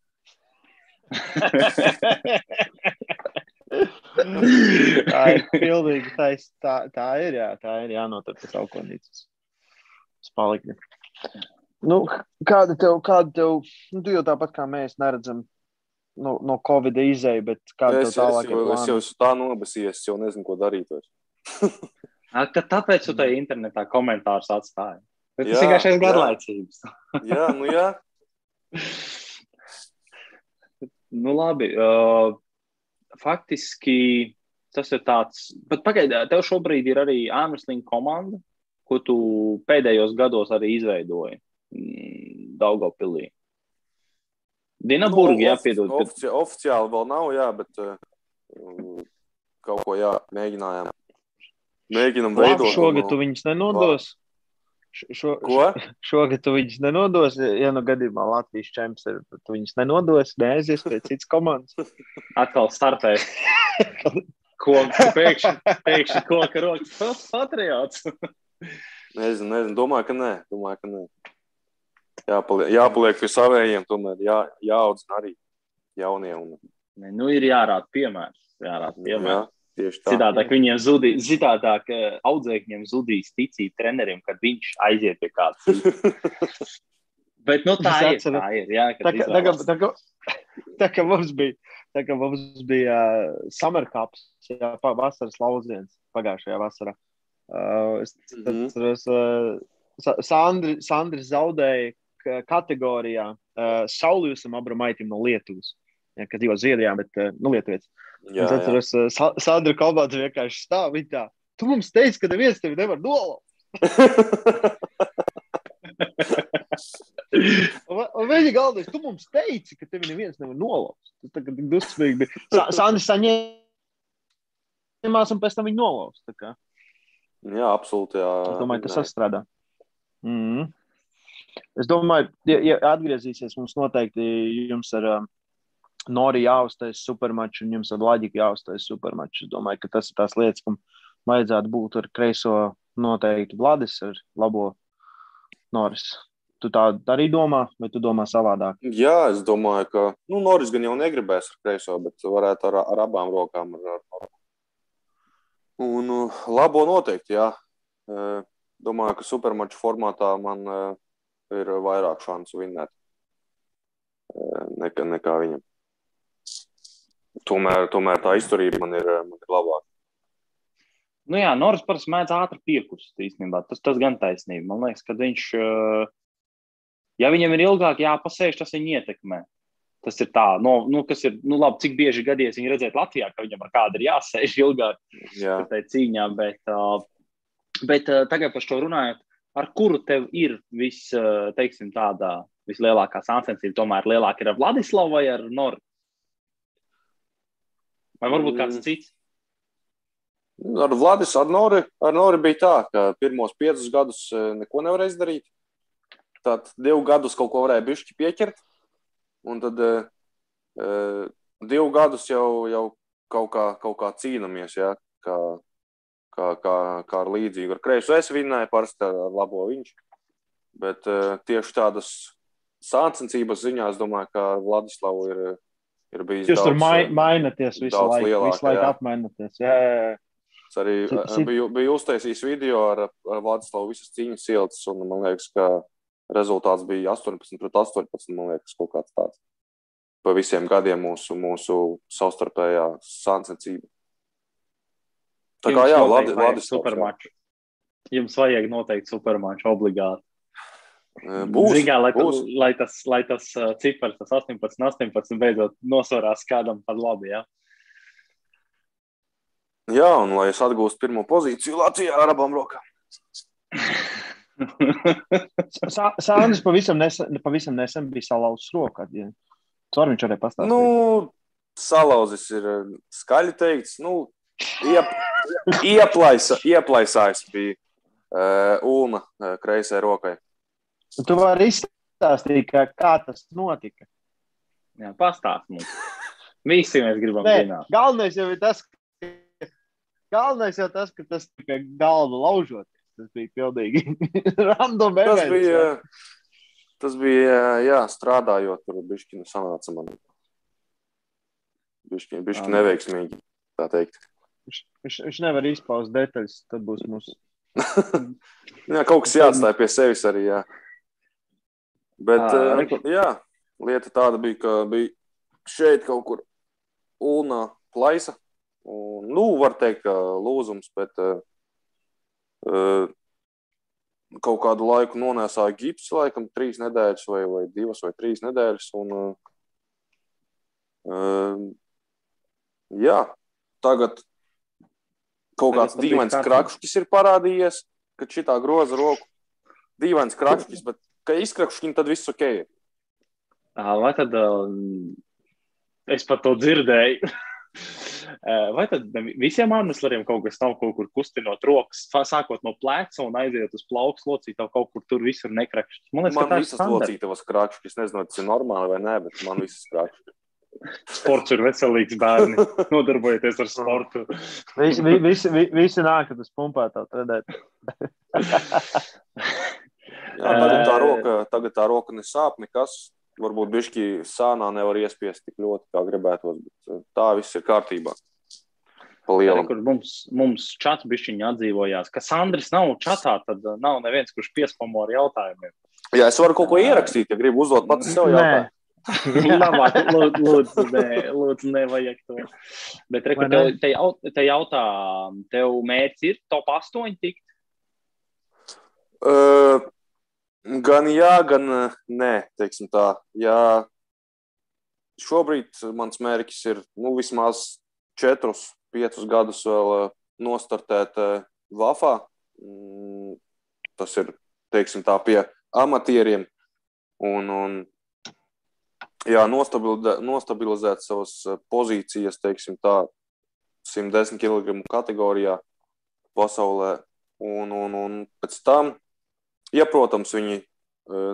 tā ir pilnīgi taisa. Tā, tā ir, jā, tā ir jānotur tas alkoholītis. Tas palikni. Nu, kāda tev, kāda tev, nu, tu jau tāpat kā mēs neredzam no, no Covid izēja, bet kāda Es, tev es, tālāk jau, es jau tā nobasījies, es jau nezinu, ko darīt. Tāpēc tu tajā internetā komentārus atstāji. Bet Tas vienkārši ir jā. garlaicības. Jā, nu jā. Nu, labi. Uh, faktiski tas ir tāds, bet pagaidām, tev šobrīd ir arī Āmrslīna komanda, ko tu pēdējos gados arī izveidoji mm, Daugopilī. Dinaburgi, nu, jā, piedod. Ofici oficiāli vēl nav, jā, bet uh, kaut ko, jā, mēģinājām. Mēģinam veidot. Šogad tu viņus nenodos. Šo, Ko? Šogad tu viņus nenodos. Ja nu gadījumā Latvijas čempions ir, tu viņus nenodos, neaizies pie citas komandas. Atkal startēs. Ko pēkšņi, pēkšņi koka rokas patriots. Nezinu, nezinu, domāju, ka nē. Domāju, ka nē. Jāpaliek, jāpaliek pie savējiem, tomēr jā, jāaudzina arī jaunie. Un, Ne, nu, ir jārāda piemērs. Jārāda jā, piemērs. tieši tā. Citādāk viņiem zudīs, citādāk audzēkņiem zudīs ticība trenerim, kad viņš aiziet pie kāda cita. Bet nu, tā ir. Tā ir jā, Tā kad kā, tā, izvēlas. tā, kā, tā kā mums bija, tā kā mums bija uh, summer cups, jā, pa- vasaras lauciens pagājušajā vasarā. Uh, es Mhm. atceros, uh, Sa- Sandri, Sandris zaudēja kategorijā uh, Saulijusam Abramaitim no Lietuvas. Ja, kad jau Zviedrijā, bet uh, nu, Lietuvietis. Es atceros, uh, Sa Sandra Kalbāts vienkārši stāv viņa tā. Tu mums teici, ka neviens tevi nevar nolauzt. Viņa galvenais, tu mums teici, ka tevi neviens nevar nolauzt. Tas tā kā tik dusmīgi bija. Sa Sandis saņēmās un pēc tam viņu nolauzt. jā, absolūti. Jā, Es domāju, tas sastrādā. Mm. Es domāju, ja, ja atgriezīsies, mums noteikti jums ar um, Nori jāuztais supermačs un jums ar Laģiku jāuztais supermačs. Es domāju, ka tas ir tās lietas, kam vajadzētu būt ar kreiso noteikti Vladis ar labo Noris. Tu tā arī domā, vai tu domā savādāk? Jā, es domāju, ka nu, Noris gan jau negribēs ar kreiso, bet varētu ar, ar abām rokām. Ar, ar, un uh, labo noteikti, jā. Eh, Domāju, ka supermaču formātā man uh, ir vairāk šansu vinnēt eh, nekā, nekā viņam. Tomēr, tomēr tā izturība man ir, eh, man ir labāka. Nu jā, Norris parasti mēdz ātri piekust īstenībā. Tas, tas gan taisnība. Man liekas, ka viņš, eh, ja viņam ir ilgāk jāpasēž, tas viņu ietekmē. Tas ir tā, no, nu, kas ir, nu labi, cik bieži gadies viņu redzēt Latvijā, ka viņam ar kādu ir jāsēž ilgāk Jā. tajā cīņā, bet, uh, bet tagad par šo runājot, ar kuru tev ir vis, uh, teiksim, tāda vislielākā sāncensība, tomēr lielāka ir ar Vladislavu vai ar Noru? Vai varbūt kāds Mm. cits? Ar Vladis, ar Nori, ar Nori bija tā, ka pirmos piecus gadus eh, neko nevarēja izdarīt. Tad divu gadus kaut ko varēja bišķi pieķert. Un tad eh, eh, divu gadus jau, jau kaut, kā, kaut kā cīnāmies, ja, kā, kā, kā, kā ar līdzīgu. Ar kreisu es vinnēju, parasti ar, labo viņš. Bet eh, tieši tādas sāncensības ziņā es domāju, ka Vladislavu ir, ir bijis Jūs tur daudz, mai, eh, mainaties visu laiku, lielāka, visu laiku jā. apmainaties. Jā, jā, jā. Es arī eh, si- biju, biju uztaisījis video ar, ar Vladislavu visas cīņas ielas, un man liekas, ka rezultāts bija 18 pret 18. Man liekas, kaut kāds tāds. Pa visiem gadiem mūsu, mūsu savstarpējā sāncensība. Tā kā jā, Vladislavs. jā. supermaču. Jums vajag noteikti supermaču obligāti. Būs, Zini kā, lai, būs. tas, lai tas, lai tas uh, cipars, tas 18, 18, beidzot nosvarās kādam par labi. Ja? Jā, un lai es atgūstu pirmo pozīciju Latvijā ar abām rokām. Sā- Sānis pavisam nesen, pavisam nesen bija salauzis roku. Ja. Tur viņš arī pastāstīja. Nu, salauzis ir skaļi teikts. Nu, iep, ieplaisa, ieplaisājis bija uh, Ulma uh, kreisai rokai. Tu vari izstāstīt, kā, kā tas notika. Jā, pastāst mums. Visi mēs gribam Nē, zināt. galvenais jau ir tas, ka, galvenais jau tas, ka tas tikai galva laužoties. Tas bija pilnīgi random. Tas events, bija, ja. tas bija, jā, strādājot, tur bišķi sanāca man. Bišķi, bišķi Ah. neveiksmīgi, tā teikt. Viņš, viņš, viņš nevar izpaust detaļas. Tad būs mums. jā, kaut kas jāatstāj pie sevis arī, jā. Bet, Ā, uh, reku- jā, lieta tāda bija, ka bija šeit kaut kur ulnā plaisa. Un, nu, var teikt, ka lūzums, bet uh, kaut kādu laiku nonēsāja gips, laikam, trīs nedēļas vai, vai divas vai trīs nedēļas. Un, Uh, jā, tagad kaut kāds dīvains krakšķis ir parādījies, kad šī tā groza roku. Dīvains krakšķis, bet kad izkrakšķina, tad viss ok. Vai tad es par to dzirdēju? Vai tad visiem armēsliem kaut kas nav kaut kur kustinot rokas, sākot no pleca un aiziet uz plaukstu locītavu, kaut kur tur visur nekrakšķis? Man liekas, man ka visas locītavas krakšķis, es nezinu, tas ir normāli vai nē, bet man visas krakšķis. Sports ir veselīgs bērni. Nodarbojieties ar sportu. visi, visi, visi, visi nāk, kad uz pumpētā trenēt. Jā, tagad tā roka, tagad tā roka nesāp nekas varbūt bišķi sānā nevar iespiest tik ļoti, kā gribētos, bet tā viss ir kārtībā. Kur mums, mums čats bišķiņi atdzīvojās, ka Sandris nav čatā, tad nav neviens, kurš piespamo ar jautājumiem. Jā, es varu kaut ko ierakstīt, ja gribu uzdot pats sev jautājumu. Labāk, lūdzu, lūdzu, nē, lūdzu, nevajag to. Bet, re, te, te, te jautā, tev mērķis ir top 8 tikt? Uh, Gan jā, gan nē, teiksim tā. Jā, šobrīd mans mērķis ir nu, vismaz četrus, piecus gadus vēl nostartēt eh, Vafā. Mm, tas ir, teiksim tā, pie amatieriem. Un, un jā, nostabilizēt, nostabilizēt savas pozīcijas, teiksim tā, 110 kg kategorijā pasaulē. Un, un, un pēc tam Ja, protams, viņi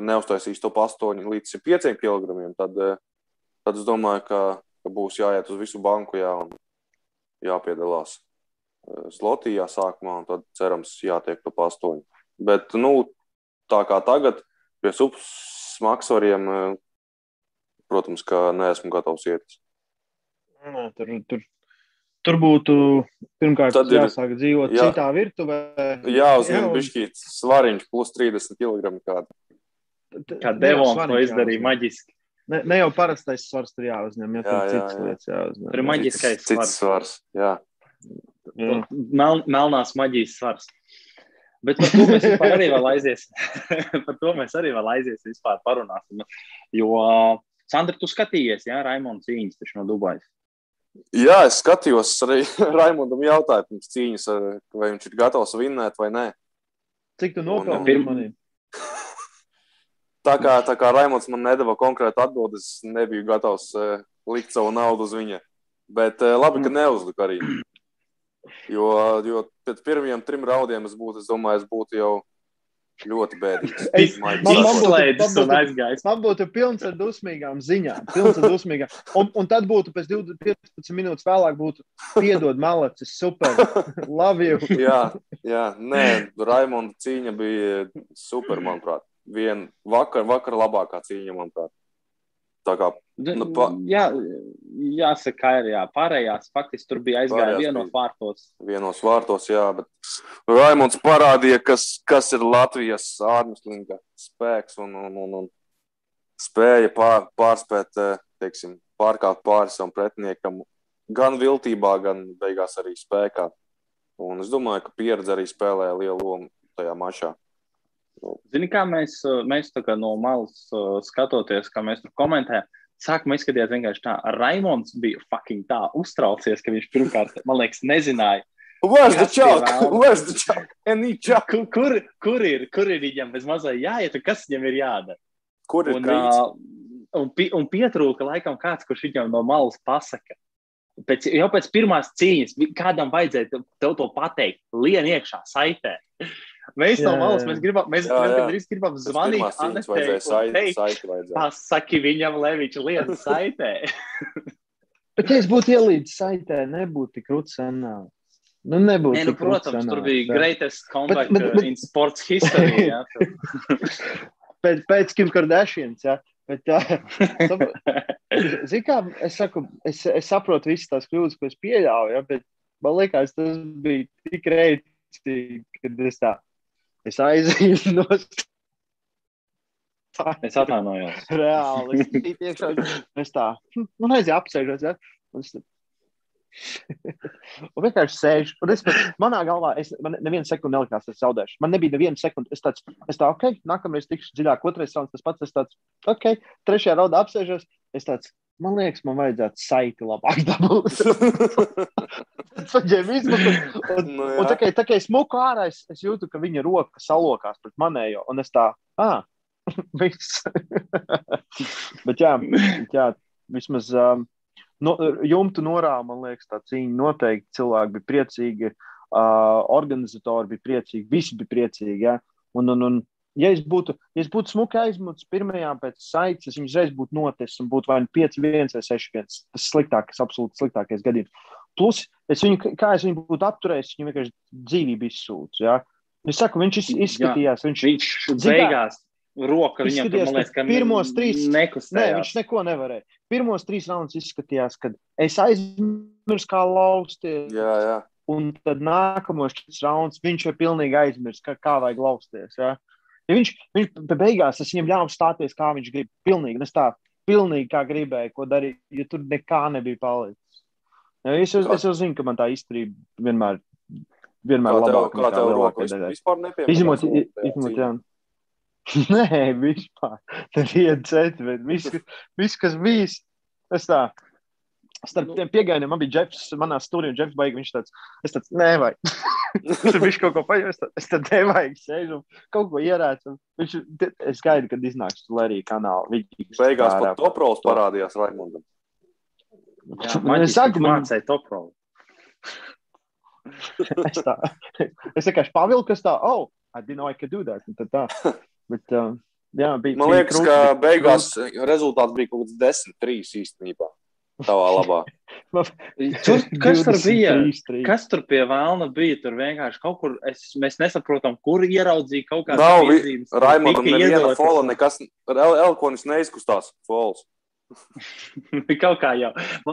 neuztaisīs to 8 līdz 5 kg, tad, tad es domāju, ka, ka būs jāiet uz visu banku jā, un jāpiedalās slotījā sākumā, un tad cerams jātiek to 8. Bet, nu, tā kā tagad pie subsmaksvariem, protams, ka neesmu gatavs iet. Nē, tur, tur Tur būtu pirmkārt Tad jāsāk ir, dzīvot jā. citā virtuvē. Jā, uzņemt un... bišķīt svariņš plus 30 kg kādu. Kā Devons to izdarīja maģiski. Ne, ne jau parastais svars tur jāuzņem, ja jā, tur ir cits jā. lietas jāuzņem. Tur ir maģiskais cits, svars. Cits svars, jā. jā. Mel, melnās maģijas svars. Bet par to mēs arī vēl aizies. par to mēs arī vēl aizies vispār parunāsim. Jo, Sandra, tu skatījies, jā, Raimonds cīņas taču no Dubajas. Jā, es skatījos arī Raimondam jautāju pirms cīņas, vai viņš ir gatavs vinnēt vai nē. Cik tu nopelni pirmā? tā kā, tā kā Raimonds man nedeva konkrētu atbildi, es nebiju gatavs uh, likt savu naudu uz viņa. Bet uh, labi, ka mm. neuzliku arī. Jo, jo pēc pirmajiem trim raundiem es būtu, es domāju, es būtu jau Ļoti bēdīgi. Es domāju, man būtu pilns ar dusmīgām ziņām. Pilns ar dusmīgām. Un, un tad būtu pēc 20, 15 minūtes vēlāk, būtu piedod malacis, super. Love you. jā, jā, nē, Raimonda cīņa bija super, manuprāt. Vien vakar, vakar labākā cīņa, manuprāt. Tā kā, nu, pa... jā, jāsaka, ir jā, pārējās faktiski tur bija aizgājis vienos vārtos. Vienos vārtos, jā, bet Raimons parādīja, kas, kas ir Latvijas ārmuslinga spēks un, un, un, un spēja pār, pārspēt, eh, teiksim, pārkāpt pāri savam pretiniekam gan viltībā, gan beigās arī spēkā. Un es domāju, ka pieredze arī spēlēja lielu lomu tajā mačā. Zini, kā mēs, mēs no malas skatoties, kā mēs tur komentējam, sākumā izskatījās vienkārši tā, Raimons bija fucking tā uztraucies, ka viņš pirmkārt, man liekas, nezināja. Where's the chalk? Where's the chalk? chalk? Kur, kur, kur, ir, kur ir viņam bez mazai jāiet, un kas viņam ir jādara? Kur ir un, uh, un, un pietrūka laikam kāds, kurš viņam no malas pasaka. Pēc, jau pēc pirmās cīņas kādam vajadzēja tev to pateikt, lien iekšā saitē. Mēs jā, no malas mēs gribam, mēs, jā, jā. mēs gribam zvanīt Anetei un teikt, pasaki viņam, lai viņš lieta saitē. Bet, ja es būtu ielīdis saitē, nebūtu tik krūts sanāks. Nu, nebūtu. Ne, nu, protams, sanāks, tur bija jā. greatest comeback bet, bet, bet, in sports history. Jā, pēc, pēc Kim Kardashians, jā. Bet, jā, zin kā, es saku, es, es saprotu visas tās kļūdas, ko es pieļauju, ja, bet man liekas, tas bija tik reizīgi, kad es tā Es aizēju no. Es atvainojos. Reāli. Es iekšā, es tā, nu, aizēju apsēžos, ja? Un es un vienkārši sēžu. Un es, manā galvā, es, man nevienu sekundi nelikās, es zaudēšu. Man nebija neviena sekunde. Es tāds, es tā, ok, nākamreiz tikšu dziļāk, otrais rauns tas pats. Es tāds, ok, trešajā raundā apsēžos. Es tāds, Man liekas, man vajadzētu saiti labāk dabūt. Saģēmu izmuku. Un, Nu, jā. un tā kā, tā kā es muku ārā, es, es jūtu, ka viņa roka salokās pret manējo. Un es tā, ah, viss. Bet jā, jā vismaz um, no, jumtu norā, man liekas, tā cīņa noteikti. Cilvēki bija priecīgi, uh, organizatori bija priecīgi, visi bija priecīgi. Jā. Un, un, un, ja es būtu, ja es būtu smuki aizmucis pirmajā pēc saites, es viņu uzreiz būtu noticis un būtu vai nu 5-1 vai 6-1. Tas sliktākais, absolūti sliktākais gadījums. Plus, es viņu, kā es viņu būtu apturējis, viņu vienkārši dzīvību izsūcu. Ja? Es saku, viņš iz- izskatījās, viņš, Viņš Zini kā, beigās roka viņam tur, man liekas, ka pirmos trīs- Nē, nekustējās. viņš neko nevarēja. Pirmos trīs raundus izskatījās, kad es aizmirsu, kā lausties. jā, jā. Un tad nākamos četrus raundus viņš jau pilnīgi aizmirst, kā, kā vajag lausties. Ja? Ja viņš, viņš be- beigās es viņam ļāvu stāties, kā viņš grib. Pilnīgi, es tā, pilnīgi kā gribēju, ko darīt, jo tur nekā nebija palicis. Ja, es, jau, es jau zinu, ka man tā izturība vienmēr, vienmēr Kā tev, labāk kā tev roka vispār nepiemērots? Izņemot, lūk, i- tajā izņemot, cīņā? jā. Nē, vispār. Cita, bet viss, kas bija, es tā. Starp tiem pieejamiem man bija Jeffs, manā stūrī, un Jeffs baigi. Viņš tāds, es tāds, nevajag. Tur viņš kaut ko paņem, es tad nevajag sēžu, kaut ko ierēcu. Viņš, es gaidu, kad iznāks Lerija kanāla. Viņi Beigās pat toprols parādījās Raimondam. Jā, Man maģiski saka, man- mācīja top roll. Es tā, es vienkārši pavilku, kas tā, oh, I didn't know I could do that. Tad tā. Bet, uh, jā, bija, Man bija liekas, krūti, ka bija beigās rezultāts bija kaut kāds 10-3 īstenībā. Tavā labā. Tur, kas tur bija? 23. Kas tur pie vēlna bija? Tur vienkārši kaut kur, es, mēs nesaprotam, kur ieraudzīja kaut Nav vi- piezīmes. Raimondam neviena fola, nekas, El- Elkonis neizkustās. Fols. Kaut kā jau.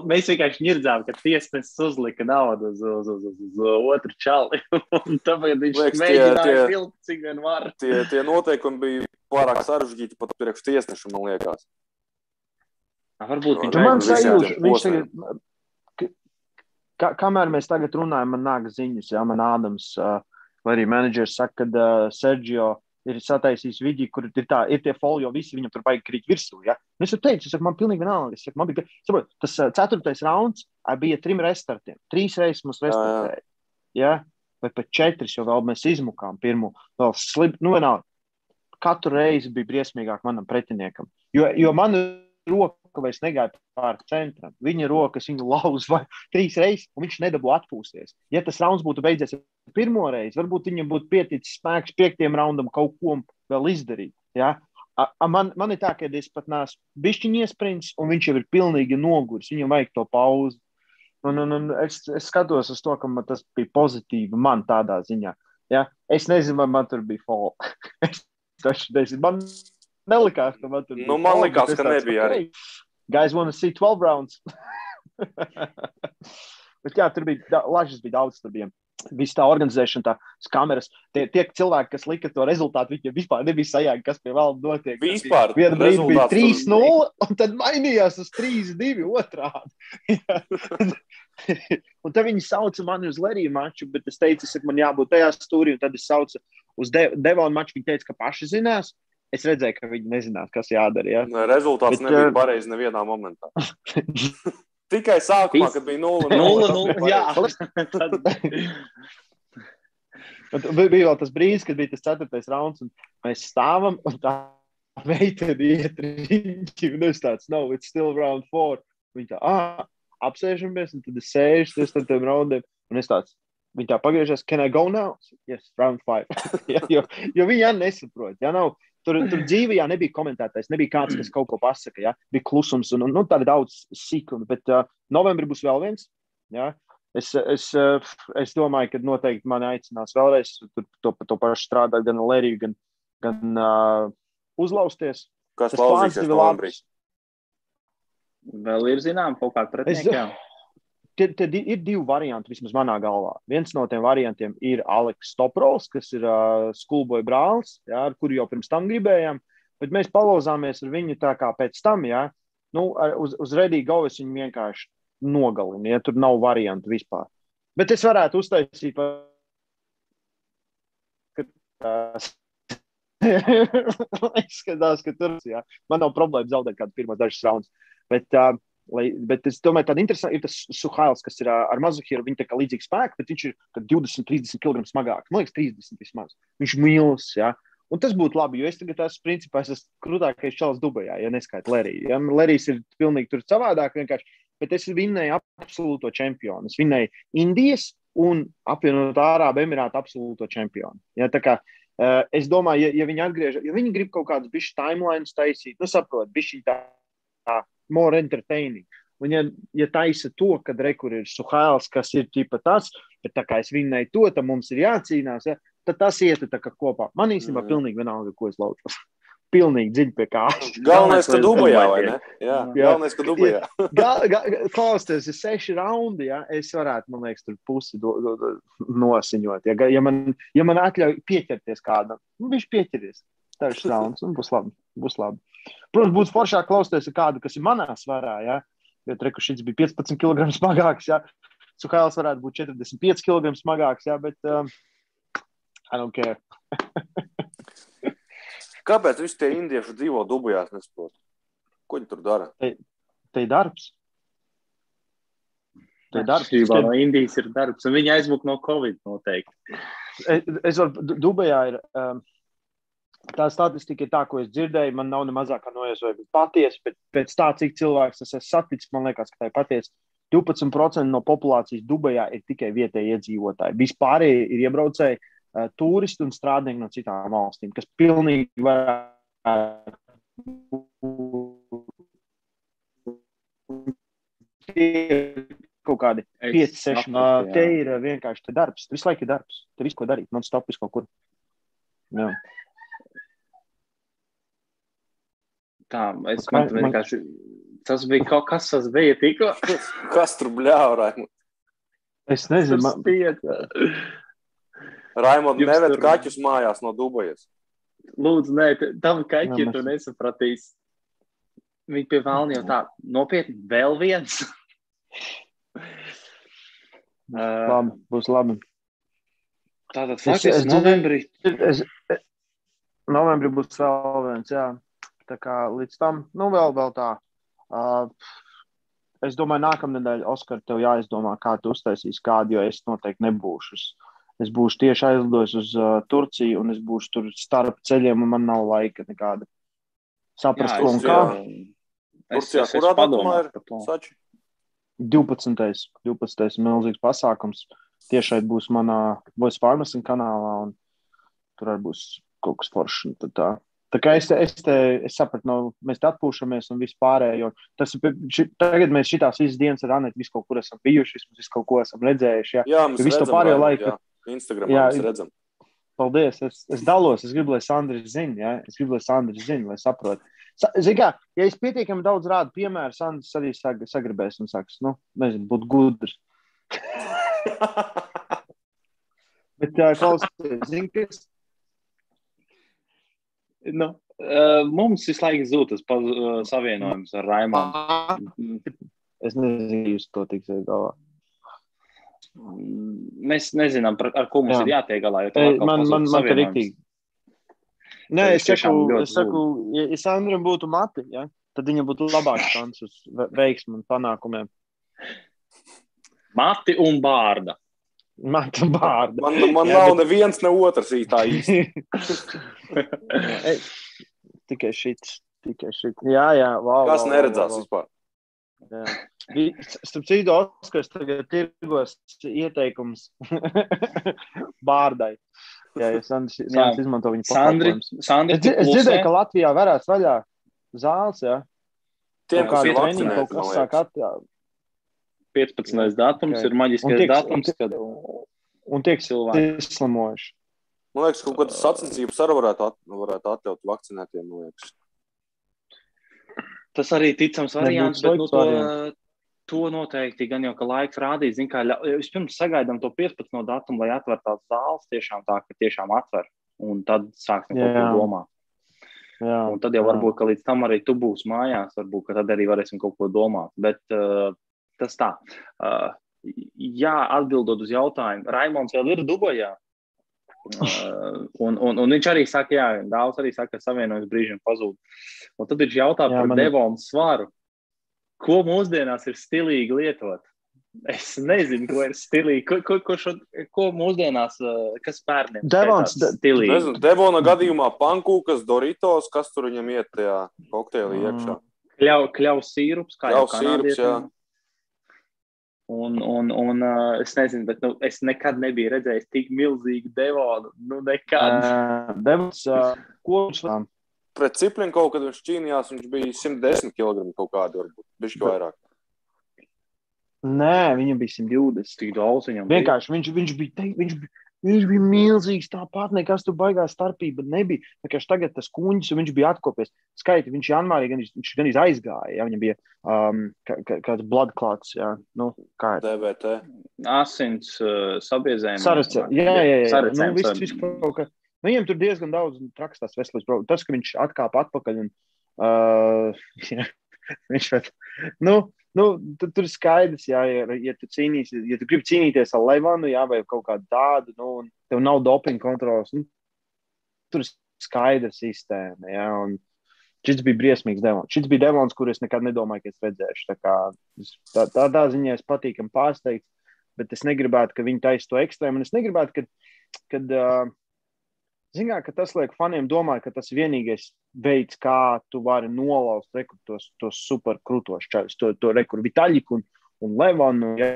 Mēs vienkārši ņirdzām, ka tiesnesis uzlika naudu uz, uz, uz, uz, uz otru čali. Tāpēc viņš Liekas, mēģināja vilkt, cik vien var. Tie, tie noteikumi bija pārāk sarežģīti pat priekš tiesneša, man liekas. Varbūt viņš man tiem viņš tagad, ka- kamēr mēs tagad runājam, man nāk ziņas, jā, man Ādams, vai arī menedžers saka, ka Sergio ir sataisījis vidi, kur ir, tā, ir tie folio, visi viņam tur baigi krīt virsū. Ja? Un Es jau teicu, es saku, man pilnīgi vienalga. Es saku, man bija, saprot, tas ceturtais rauns bija trim restartiem. Trīs reizes mums restartēja. Ja? Vai pat četras, jo vēl mēs izmukām pirmo. Vēl slib, nu vienalga. Katru reizi bija briesmīgāk manam pretiniekam. Jo, jo mana roka vairs negāja pāri centram. Viņa rokas viņu lauz vai trīs reizes, un viņš nedabū atpūsties. Ja tas rauns būtu beidzies pirmo reizi, varbūt viņam būtu pieticis spēks piektajam raundam kaut ko vēl izdarīt. Ja? A, a, man, man ir tā, ka es pat neesmu bišķiņš iesprints, un viņš jau ir pilnīgi noguris. Viņam vajag to pauzi. Un, un, un es, es skatos uz to, ka tas bija pozitīvi man tādā ziņā. Ja? Es nezinu, vai man tur bija fall. es taču nezinu. Man nelikās, ka man tur bija Nu, man likās, ka nebija arī. Guys, wanna see 12 rounds. Bet jā, tur bija lažas, bija daudz. Tur bija viss tā organizēšana, tās kameras. Tie, tie cilvēki, kas lika to rezultātu, viņiem vispār nebija sajēga, kas pie vēl notiek. Vispār Vienu brīdi bija rezultāts 3-0, un tad mainījās uz 3-2 otrādi. un tad viņi sauca mani uz Leriju maču, bet es teicu, saku, man jābūt tajā stūrī, un tad es saucu uz De Devonu maču. Viņi teica, ka paši zinās. Es redzēju, ka viņi nezinās, kas jādara. Ja? Ne, Rezultāts Bet, nebija eh, pareizs nevienā momentā. Tikai sākumā, Vis- kad bija 0-0. Nulle, tas nulle, bija jā. Tad- Bija vēl tas brīdis, kad bija tas ceturtais rauns, un mēs stāvam, un tā meitene iet riņķi, un es tāds, no, it's still round four. Viņa tā, ah, apsēžamies, un tad es sēžu uz tiem raundiem, un es tāds, viņa tā pagriežas, can I go now? Yes, round five. ja, jo, jo viņa jā nesaprot, ja nav. Tur, tur dzīvē jā, nebija komentētājs, nebija kāds, kas kaut ko pasaka. Ja? Bija klusums un, un nu, tāda daudz sīkuma. Bet uh, novembrī būs vēl viens. Ja? Es, es, uh, es domāju, ka noteikti mani aicinās vēlreiz tur, to, to pašu strādāt, gan Lēriju, gan, gan uh, uzlausties. Kas Tas plāns ir novembrī? labs. Vēl ir zinām kaut kāda pretinieka. jā. Te di- ir divi varianti, vismaz manā galvā. Viens no tiem variantiem ir Aleks Stoprovs, kas ir uh, skulboja brālis, jā, ar kuru jau pirms tam gribējām. Bet mēs palauzāmies ar viņu tā kā pēc tam, jā. Nu, ar, uz, uz Redīga Govas viņu vienkārši nogalina, ja tur nav variantu vispār. Bet es varētu uztaisīt. ka tās- Izskatās, ka tur jā. man nav problēma zaudēt kādu pirmos dažus raundus. Bet uh, Lai, bet es domāju, tāda interesanta ir tas Suhails, kas ir ar Mazuhiru. Viņa tā kā līdzīga spēka, bet viņš ir 20, 30 kg smagāks. Man liekas, 30 vismaz. Viņš ir mīlis. Ja? Un tas būtu labi, jo es tagad esmu principā es esmu krūtākais čels Dubajā, ja neskaitu Leriju. Ja? Lerijs ir pilnīgi tur savādāk vienkārši, bet es vinnēju absolūto čempionu. Es vinnēju Indijas un apvienotā Arābu Emirātu absolūto čempionu. Ja? Tā kā uh, es domāju, ja, ja viņi atgriežas, ja viņi grib kaut kādus bišķi timelines taisīt, nu saprot, bišķi tā, tā more entertaining. Un, ja, ja taisa to, ka rekur ir Suhāls, kas ir tipa tas, bet tā kā es vinnēju to, tad mums ir jācīnās. Ja? tad tas iet kopā. Man īstenībā mm. pilnīgi vienalga, ko es laucos. Pilnīgi dziļi pie kājas. Galvenais, ka dubajā, vai ne? Jā, jā. galvenais, ka dubajā. Klausieties, ir seši raundi, ja es varētu, man liekas, tur pusi do, do, do, nosiņot. Ja, ja, man, ja man atļauj pieķerties kādam, nu, viņš pieķeries. Dažs rauns, un būs labi. Būs labi. Protams, būtu foršāk klausīties kādu, kas ir manā svarā, ja, jo Trekušits bija 15 kg smagāks, ja. Suhails varētu būt 45 kg smagāks, ja, bet um, I don't care. Kāpēc visi tie indieši dzīvo Dubajās? Nesaprotu. Ko viņi tur dara? Te, te ir darbs. Te ir darbs. Te... No Indijas ir darbs, un viņi aizmuk no Covid noteikti. Es, es varu, Dubajā ir. Um, Tā statistika ir tā, ko es dzirdēju. Man nav ne mazākā nojausma, vai patiesa, bet pēc tā, cik cilvēks es esmu saticis, man liekas, ka tā ir patiesa. 12% no populācijas Dubajā ir tikai vietējie iedzīvotāji. Vispārējie ir iebraucēji uh, turisti un strādnieki no citām valstīm, kas pilnīgi varētu kaut kādi 5, 6. Uh, te ir vienkārši te darbs. Visu laiku ir darbs. Tur visu ko darīt. Man stopis kaut kur. Jā. Tā, es man, man vienkārši. Tas bija kaut kas, tas bija tikko. kas tur bļāva, Es nezinu. Man... Raimond, neved tur... kaķus mājās no Dubajas. Lūdzu, nē, tam kaķiem tu nesapratīs. Viņi pie vēlna jau tā nopietni vēl viens. labi, būs labi. Tātad faktiski novembrī. Es, es, novembrī būs vēl viens, jā. Tā kā līdz tam, nu vēl, vēl tā. Uh, es domāju, nākamnedēļ, Oskar, tev jāizdomā, kā tu uztaisīsi kādu, jo es noteikti nebūšu. Es būšu tieši aizlidojis uz uh, Turciju, un es būšu tur starp ceļiem, un man nav laika nekāda saprast, Jā, ko un kā. Es, Turcijā, es, kurā datumā ir Sači? 12. 12. milzīgs pasākums. Tiešai būs manā Voice Pharmacy kanālā, un tur arī būs kaut kas foršs. Tā. Tā kā es, te, es, te, es sapratu, no, mēs te atpūšamies un vispārējo. Tas, ši, tagad mēs šitās visas dienas ar Anetu visu kaut kur esam bijuši, vismaz visu kaut ko esam redzējuši. Jā, jā mēs visu to pārējo laiku. Jā Instagram jā, mēs redzam. Paldies. Es, es dalos. Es gribu, lai Sandrs zina. Ja? Es gribu, lai Sandrs zina, lai saprotu. Ziniet, kā, ja es pietiekami daudz rādu piemēru, Sandrs arī sag, sagribēs un saks, nu, nezinu, būt gudrs. Bet, uh, klausieties, zini, kas. Nu, uh, mums visu laiku zūd tas uh, savienojums ar Raimonu. Es nezinu, jūs to tiksiet galā. Mēs nezinām, ar ko mums Jā. ir jātiek galā. Man, man, man ir rīktīgi. Nē, es saku, es saku, ja, ja Sandram būtu mati, ja, tad viņam būtu labāks šans uz veiksmu un panākumiem. Mati un bārda. Mati un bārda. Man, man Jā, nav bet... neviens, ne otrs īstā īsti. tikai šits, tikai šits. Jā, jā, wow. Kas wow, neredzās wow, wow. vispār? Starp citu, Oskars tagad tirgos ieteikums bārdai. Jā, ja Sandrs, Sandrs izmanto viņu pakalpojumus. Es, es dzirdēju, ka Latvijā varēs vaļā zāles, jā. Tiem, kas ir treniņi, kaut kas sāk atjāt. 15. datums okay. ir maģiskais tiek, datums, kad un tiek cilvēki izslimojuši. Man liekas, kaut kādas sacensības arī varētu, at, varētu atļaut vakcinētiem. Tas arī ticams variants, bet nu, to, to noteikti gan jau, ka laiks rādīs. Zin, kā, vispirms sagaidām to 15 no datumu, lai atver tās zāles tiešām tā, ka tiešām atver. Un tad sāksim kaut ko domāt. Jā, un tad jau jā. varbūt, ka līdz tam arī tu būsi mājās, varbūt tad arī varēsim kaut ko domāt. Bet uh, tas tā. Uh, jā, atbildot uz jautājumu, Raimons vēl ir Dubajā. Uh, un, un, un viņš arī saka, jā, Dāvs arī saka, ka savienojums brīžiem pazūd. Un tad viņš jautā jā, par man... Devonu svaru. ko mūsdienās ir stilīgi lietot? Es nezinu, ko ir stilīgi. Ko, ko, ko, šo, ko mūsdienās, eh, kas bērniem Devons, šķietās stilīgi? Nezinu, Devona gadījumā pankūkas, Doritos, kas tur viņam iet tajā kokteilī iekšā. Kļau, kļaus sīrups, kā jau Kļavs sīrups, jā. Un, un, un uh, es nezinu, bet nu, es nekad nebiju redzējis tik milzīgu devonu. Nu, nekad. Uh, Devons, uh, ko viņš tam? Pret ciprinu kaut kad viņš cīnījās, viņš bija 110 kg kaut kādi, varbūt bišķi vairāk. Nē, viņam bija 120. Tik daudz viņam. Vienkārši viņš, viņš, bija, te, viņš, bija, viņš bija milzīgs. Tāpat nekas tur baigās starpība nebija. Vienkārši tagad tas kuņģis, un viņš bija atkopies. Skaiti, viņš janvārī gan, viņš gan aizgāja. Ja? Viņam bija um, kā, kā, kāds blood clots. Ja? Nu, kā ir? DBT. Asins uh, sabiezējums. Saracē. Jā, jā, jā. Nu, Saracēns viss, ar- viss kaut kā. Nu, Viņam tur diezgan daudz traks tās veselības problēmas. Tas, ka viņš atkāpa atpakaļ un uh, jā, viņš vēl, nu, nu, tu, tur ir skaidrs, jā, ja, ja tu cīnīsies, ja tu gribi cīnīties ar Levanu, jā, vai kaut kādu tādu, nu, un tev nav dopinga kontrols, nu, tur ir skaidra sistēma, jā, un šis bija briesmīgs devons. Šis bija devons, kur es nekad nedomāju, ka es redzēšu. Tā kā tā, tādā ziņā es patīkam pārsteigts, bet es negribētu, ka viņi taisa to ekstrēmu, un es negribētu, ka, kad, uh, Zinām, ka tas liek faniem domāt, ka tas ir vienīgais veids, kā tu vari nolauzt rekur, tos, tos superkrūtos čaļus, to, to rekursu Vitaļiku un, un Levanu. Ja,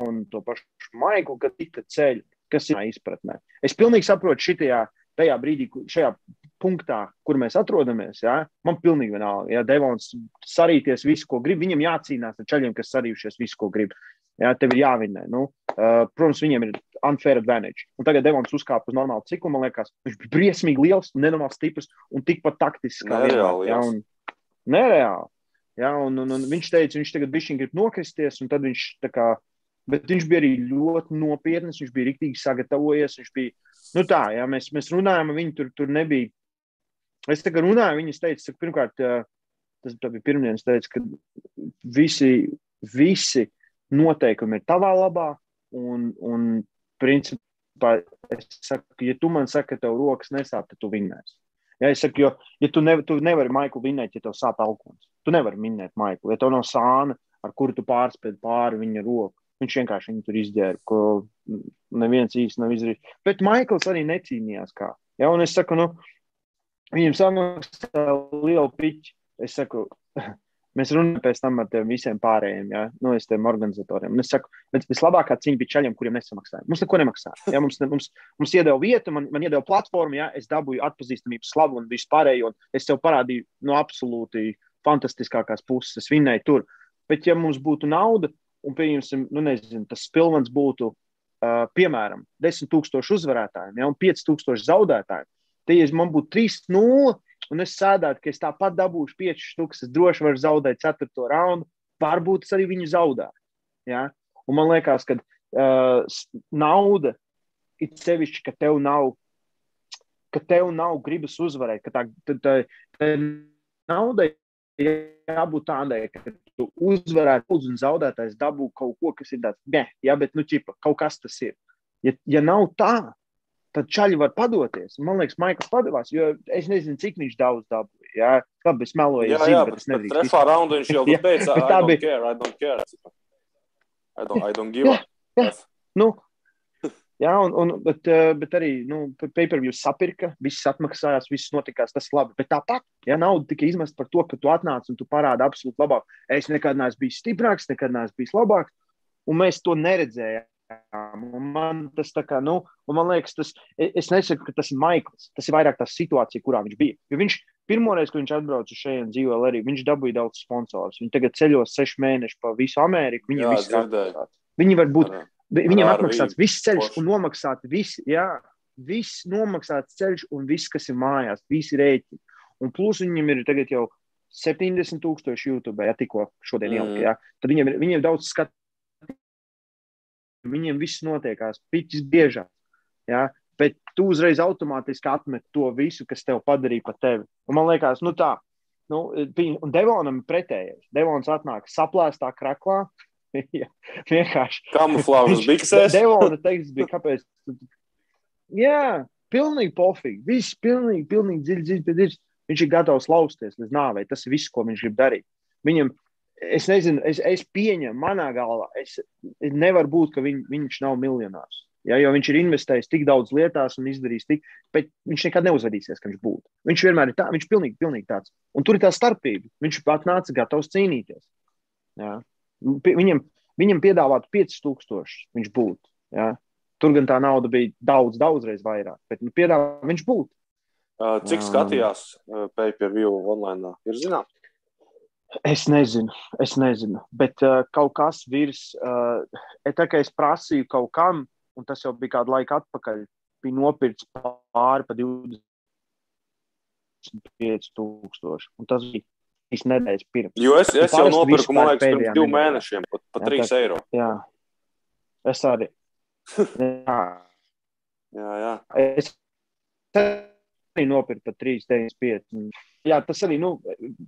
un to pašu Maiklu, ka tika ceļi, kas ir izpratnē. Es pilnīgi saprotu šitajā, tajā brīdī, šajā punktā, kur mēs atrodamies. Ja? Man pilnīgi vienalga, ja Devons sarīties visu, ko grib, viņam jācīnās ar ceļiem, kas sarījušies visu, ko grib. Jā, tev ir jāvinē. Nu, uh, protams, viņiem ir unfair advantage. Un tagad Devons uzkāpa uz normālu ciklu. Man liekas, viņš bija briesmīgi liels, nenormāli stiprs un tikpat taktisks. Nereāli jā, un nereāli. Jā, un, un, un viņš teica, viņš tagad bišķiņ grib nokristies, un tad viņš tā kā, bet viņš bija arī ļoti nopietns, viņš bija riktīgi sagatavojies, viņš bija, nu tā, jā, mēs, mēs runājām, ar viņu tur, tur nebija. Es tagad runāju, viņas teica, saka, pirmkārt, ā, tas bija pirmdienas, teica, ka visi, visi noteikumi ir tavā labā, un, un principā, es saku, ja tu man saki, ka tev rokas nesāp, tad tu vinnēsi. Ja, es saku, jo, ja tu, ne, tu nevari Maiklu vinnēt, ja tev sāp elkons. Tu nevari minēt Maiklu. Ja tev nav sāna, ar kuru tu pārspēj pāri viņa roku, viņš vienkārši viņu tur izģēra, ko neviens īsti nav izdarījis. Bet Maikls arī necīnījās kā. Ja, un es saku, nu, viņam samaksā lielu piķi. Es saku, mēs runājam pēc tam ar tiem visiem pārējiem, ja, nu, es tiem organizatoriem. Un es saku, vislabākā cīņa bija ceļiem, kuriem nesamaksāja. Mums neko nemaksāja. Ja, mums, ne- mums, mums iedeva vietu, man, man iedeva platformu, ja, es dabūju atpazīstamību, slavu un visu pārējo. Un es tev parādīju no absolūti fantastiskākās puses. Es vinnēju tur. Bet, ja mums būtu nauda, un, pieņemsim, nu, nezinu, tas pilns būtu, uh, piemēram, 10,000 uzvarētājiem ja, un 5,000 zaudētājiem, tad, ja man būtu 3-0, un es sēdētu, ka es tāpat dabūšu 5 stūkus, es droši varu zaudēt 4. raundu, varbūt es arī viņu zaudētu. Ja? Un man liekas, ka uh, nauda ir sevišķi, ka tev nav. Ka tev nav gribas uzvarēt, ka tā, tā, tā, tā naudai jābūt tādai, ka tu uzvarētu daudz un zaudētājs dabū kaut ko, kas ir tāds, ne, jā, bet, nu, čipa, kaut kas tas ir. Ja, ja nav tā, tad čaļi var padoties. Man liekas, Maikls padevās, jo es nezinu, cik viņš daudz dabūja. Jā, labi, es meloju, Jā, zinu, jā, bet bet, es nedrīkst. trešā raunda viņš jau I tā don't bija- care, I don't care. I don't, I don't give Jā, a. jā. Nu, jā, un, un, bet, eh, bet arī nu, pay-per-view sapirka, viss atmaksājās, viss notikās, tas labi. Bet tāpat, ja nauda tika izmesta par to, ka tu atnāc un tu parādi absolūti labāk, es nekad neesmu bijis stiprāks, nekad neesmu bijis labāks, un mēs to neredzējām. Un Man tas tā kā, nu, un man liekas, tas, e- es nesaku, ka tas ir Maikls. Tas ir vairāk tā situācija, kurā viņš bija. Jo viņš pirmoreiz, kad viņš atbrauca šeit un dzīvoja arī, viņš dabūja daudz sponsorus. Viņi tagad ceļos sešu mēnešu pa visu Ameriku. Viņiem Jā. Viņi var būt Jā. Vi- Viņam Ar atmaksāts Arvīdu. viss ceļš un nomaksāts viss, jā, viss nomaksāts ceļš un viss, kas ir mājās, visi rēķini. Un plus viņam ir tagad jau 70 tūkstoši YouTube, ja tikko šodien Mm. ielika, jā. Tad viņiem ir, viņiem ir daudz skatu. Viņiem viss notiekās, piķis biežāk, jā. Bet tu uzreiz automātiski atmet to visu, kas tev padarīja par tevi. Un man liekas, nu tā, nu, un Devonam ir pretējais. Devons atnāk saplēstā kraklā. Jā, vienkārši Kamuflāžas biksēs. Devona teiks, bija, kāpēc. Jā, pilnīgi pofīgi. Viss pilnīgi, pilnīgi dziļi, dziļi, dziļi. Viņš ir gatavs lausties līdz nāvei. Tas ir viss, ko viņš grib darīt. Viņam, es nezinu, es, es pieņemu, manā galvā, es, es nevar būt, ka viņ, viņš nav miljonārs. Ja, jo viņš ir investējis tik daudz lietās un izdarījis tik, bet viņš nekad neuzvedīsies, ka viņš būtu. Viņš vienmēr ir tā, viņš ir pilnīgi, pilnīgi tāds. Un tur ir tā starpība. Viņš pat nāca gatavs cīnīties. Ja. Viņam, viņam piedāvātu 5000, viņš būtu. Ja. Tur gan tā nauda bija daudz, daudzreiz vairāk, bet nu, piedāvā, viņš būtu. Cik skatījās pay-per-view online? Ir zināms? Es nezinu, es nezinu, bet uh, kaut kas virs, uh, tā kā es prasīju kaut kam, un tas jau bija kādu laiku atpakaļ, bija nopirkts pāri pa 25,000. Un tas bija trīs nedēļas pirms. Jo es, es jau nopirku, man liekas, pirms diviem mēnešiem, pat pa 3 jā, eiro. Jā, es arī. jā. jā, jā. Es arī nopirku par 3,95. Jā, tas arī, nu,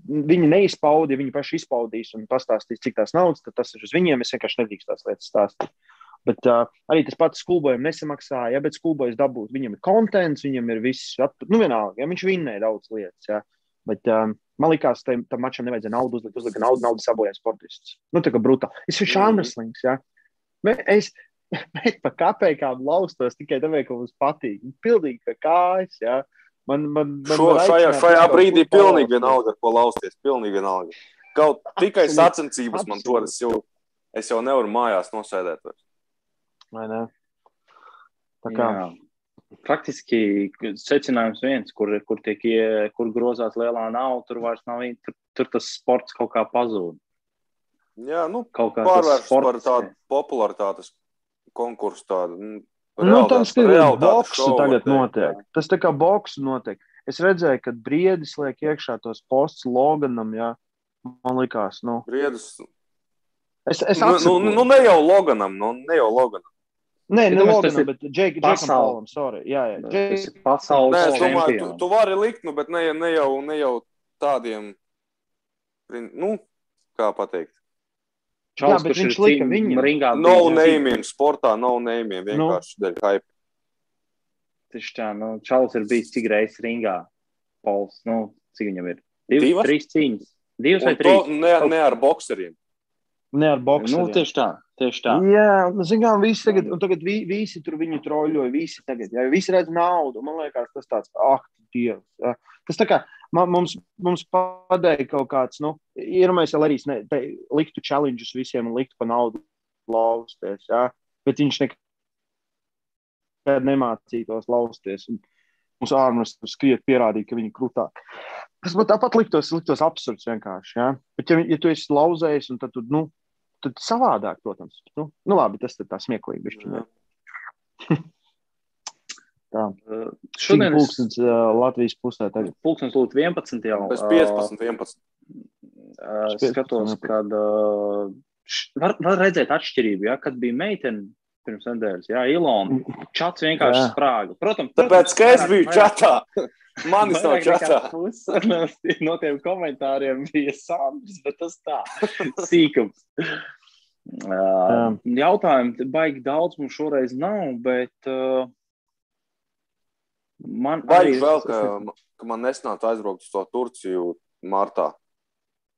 viņi neizpaudīja, viņi paši izpaudīs un pastāstīs, cik tās naudas, tas ir uz viņiem. Es vienkārši nedrīkst tās lietas stāstīt. Bet uh, arī tas pats skolbojam nesamaksāja, ja, bet skolbojas dabūt. Viņam ir kontents, viņam ir viss, nu vienalga, ja viņš vinnēja daudz lietas. Ja. Bet um, man liekas, tam, tam mačam nevajadzēja naudu uzlikt, uzlikt naudu, naudu sabojāja sportists. Nu, tā kā brutāli. Es esmu šāmraslings, ja. Es, bet pa kāpējām laustos tikai tāpēc, ka mums patīk. Pilnīgi kā kājas, ja. Man, man, man Šo, šajā, šajā brīdī pilnīgi vienalga, ko lausties, pilnīgi vienalga. Kaut tikai sacensības man to es jau, es jau nevaru mājās nosēdēt. Vai ne? Tā kā. Jā. Faktiski secinājums viens, kur, kur, tiek, kur grozās lielā nauda, tur vairs nav, tur, tur tas sports kaut kā pazūd. Jā, nu, kaut kā pārvērst par tādu popularitātes konkursu tādu. Nu, nu, tas ir boksu tagad notiek. Tas tā kā boksu notiek. Es redzēju, ka Briedis liek iekšā tos postus Loganam, jā. Man likās, nu. Briedis. Es, es nu, nu, nu, ne jau Loganam, nu, ne jau Loganam. Nē, ne Loganam, bet Džekam Paulam, sorry. Jā, jā. Tas ir pasaules Nē, es domāju, tu, tu vari likt, nu, bet ne, ne, jau, ne jau tādiem, nu, kā pateikt. Čals, jā, bet viņš lika viņam. Ringā no neimiem, sportā no neimiem, vienkārši no. dēļ hype. Tieši tā, nu, Čals ir bijis cik reizes ringā. Pols, nu, cik viņam ir? Divas, Divas? trīs cīņas. Divas vai trīs? Ne, ne ar bokseriem. Ne ar bokseriem. Nu, tieši tā. Tieši tā. Jā, nu, zinām, visi tagad, un tagad vi, visi tur viņu troļļoja, visi tagad, ja visi redz naudu, man liekas, tas tāds, ah, Dievs. Ja. Tas tā kā mums, mums padēja kaut kāds, nu, ir mēs vēl arī ne, te, liktu challenges visiem un liktu pa naudu lausties, ja, bet viņš nekad nemācītos lausties. Un, mums ārpus skriet, pierādīja, ka viņi ir krūtāk. Tas man tāpat liktos, liktos absurds vienkārši. Ja? Bet, ja, ja tu esi lauzējis, tad tu, nu, tad savādāk, protams. Nu, nu labi, tas ir tā smieklīgi. Tā. Uh, šodien ir pulkstenis uh, Latvijas pusē. Tagad. Pulkstenis lūdzu 11 jau. Pēc 15, 11. Uh, es skatos, kad uh, var, var redzēt atšķirību, ja, kad bija meitene pirms nedēļas, jā, Ilona. Čats vienkārši jā. sprāga. Protams, tāpēc, ka es biju čatā. Manis nav čatā. No tiem komentāriem bija Sandrs, bet tas tā, sīkums. Uh, Jautājumu baigi daudz mums šoreiz nav, bet uh, man baigi vēl, ka, ka man nesnāca aizbraukt uz to Turciju martā.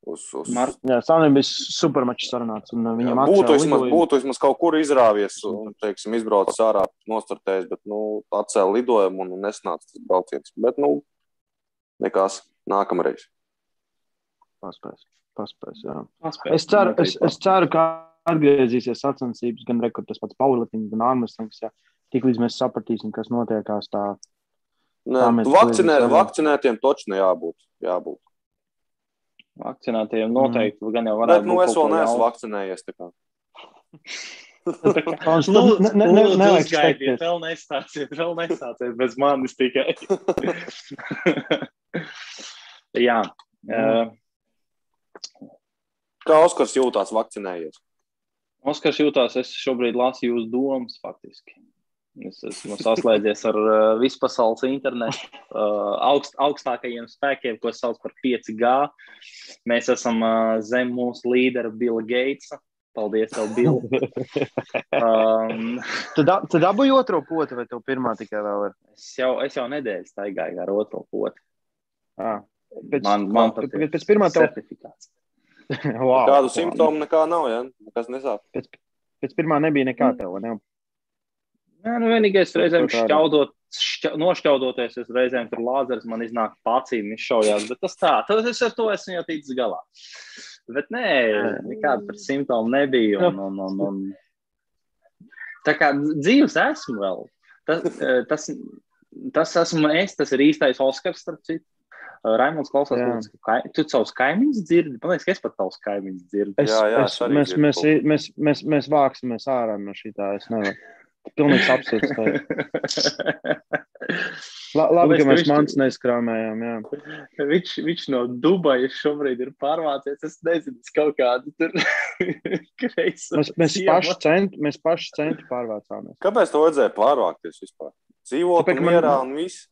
Uz, uz... Mar... Jā, Sanam bija supermačs sarunāts. Uh, viņam jā, būtu, vismaz, būtu vismaz kaut kur izrāvies un, teiksim, izbraucis ārā, nostartējis, bet, nu, atcēla lidojumu un nesnāca tas brauciens. Bet, nu, nekas nākamreiz. Paspēs, paspēs, jā. Paspēs, es ceru, es, es ceru, ka atgriezīsies sacensības, gan rekords, tas pats powerlifting, gan armstrings, ja tik līdz mēs sapratīsim, kas notiekās tā. Nē, vakcinē, vakcinētiem toču nejābūt. Jābūt. Vakcinētajiem noteikti mm. gan jau varētu Bet, nu, būt. Nu, es vēl neesmu vakcinējies. nu, ne, ne, ne, nevajag gaidiet, vēl nestāciet, vēl nestāciet bez manis tikai. Jā. Uh, Kā Oskars jūtās vakcinējies? Oskars jūtās, es šobrīd lasu jūsu domas faktiski. Es esmu saslēdzies ar uh, vispasaules internetu uh, augst, augstākajiem spēkiem, ko sauc par 5G. Mēs esam uh, zem mūsu līdera Bila Geitsa. Paldies, tev, Bill. um, tu, da, tu dabūji otro poti, vai tev pirmā tikai vēl ir? Es jau, es jau nedēļu staigāju ar otro poti. Ah, Pēc, Man, man pēc, ir pēc pirmā tev, certifikāts. wow, Kādu simptomu nekā nav, ja? Nekas nesāp. Pēc, pēc pirmā nebija nekā tev, ne? Jā, nu vienīgais reizēm kā šķaudot, šķa, nošķaudoties, es reizēm tur lāzeris man iznāk pacīm izšaujās, bet tas tā, tad es ar to esmu jau ticis galā. Bet nē, nekāda par simptomu nebija. Un, un, un, un... Tā kā dzīves esmu vēl. Tas, eh, tas, tas esmu es, tas ir īstais Oskars, starp citu. Raimons klausās, lūdzu, ka tu savus kaimiņus dzirdi. Man liekas, ka es pat tavus kaimiņus dzirdu. Es, Jā, jā, es, mēs, mēs, ko. mēs, mēs, mēs vāksimies ārā no šī tā. Es nevaru. Pilnīgs absurds. La, labi, ka mēs viņš- mans neizkrāmējām. Jā. Viņš, viņš no Dubajas šobrīd ir pārvācies. Es nezinu, es kaut kādu tur kreiso. Mēs, mēs, paši centi, mēs paši centi pārvācāmies. Kāpēc tev vajadzēja pārvākties vispār? Dzīvot Tāpēc, un ka man- mierā un viss.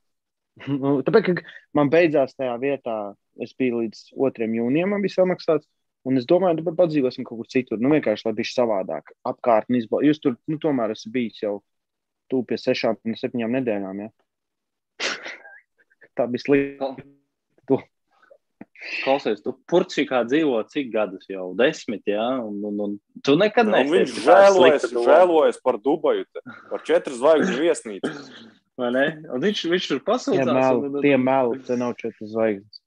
Nu, Tāpēc, ka man beidzās tajā vietā, es biju līdz 2. jūnijam, man bija samaksāts. Un es domāju, ka padzīvosim kaut kur citur. Nu, vienkārši, lai bija savādāk. Apkārtni izbaudīt. Jūs tur, nu, tomēr esat bijis jau tuvu pie sešām, septiņām nedēļām. Ja? Tā bija slikti. Klausies, tu Portugālē dzīvo cik gadus jau? Desmit, jā, un, un, un tu nekad Un neesi. viņš žēlojas, slikta žēlojas par Dubaju, te, par četru zvaigžņu viesnīcu. vai ne? Un viņš, viņš tur pasūdzās. tie meli, te nav 4 zvaigznes.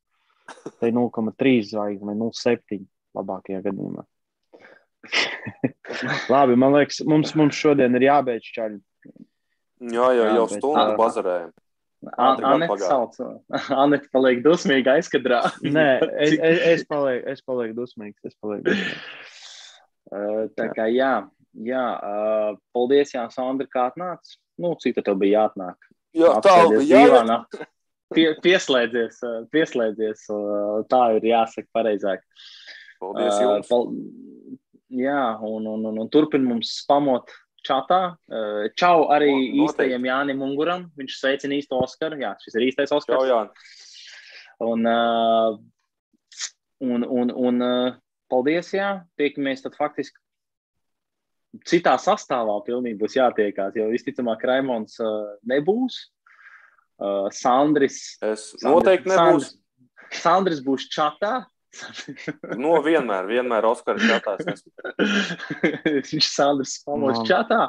Te ir 0,3 zvaigznes vai 0,7 labākajā gadījumā. Labi, man liekas, mums, mums šodien ir jābeidz čaļi. Jā, Jā, jau stundu bazarējam. An- Ātri gan Anete pagāja. sauc. Anete paliek dusmīga aizkadrā. Nē, es, es, es palieku, es palieku dusmīgs. Es palieku dusmīgs. Uh, Tā kā jā, jā uh, paldies, Jā, Sandra, kā atnāc. Nu, cik tad tev bija jāatnāk? Jā, tā Apsēdies jā, divānā. Pie, pieslēdzies, uh, pieslēdzies, uh, tā ir jāsaka pareizāk. Paldies Uh, jums. pal- Jā, un, un, un, un turpin mums spamot čatā. Uh, Čau arī No- noteikti. īstajam Jānim Unguram. Viņš sveicina īsto Oskaru. Jā, šis ir īstais Čau, Oskars. jā. Un, uh, un, un, un paldies, jā. Tiekamies tad faktiski citā sastāvā pilnīgi būs jātiekās, jo visticamāk Raimons nebūs. Sandris. Es Sandris- noteikti nebūs. Sandris, Sandris būs čatā. No vienmēr, vienmēr Oskars skatās. Viņš Sandrs pamos Man. čatā.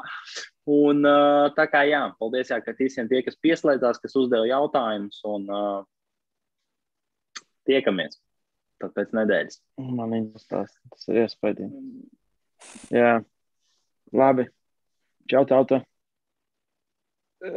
Un uh, tā kā jā, paldies jā, ka visiem tie, kas pieslēdzās, kas uzdeva jautājumus un uh, tiekamies. Tad pēc nedēļas. Man interesēs, tas ir iespaidīgi. Jā, labi. Čau, tauta.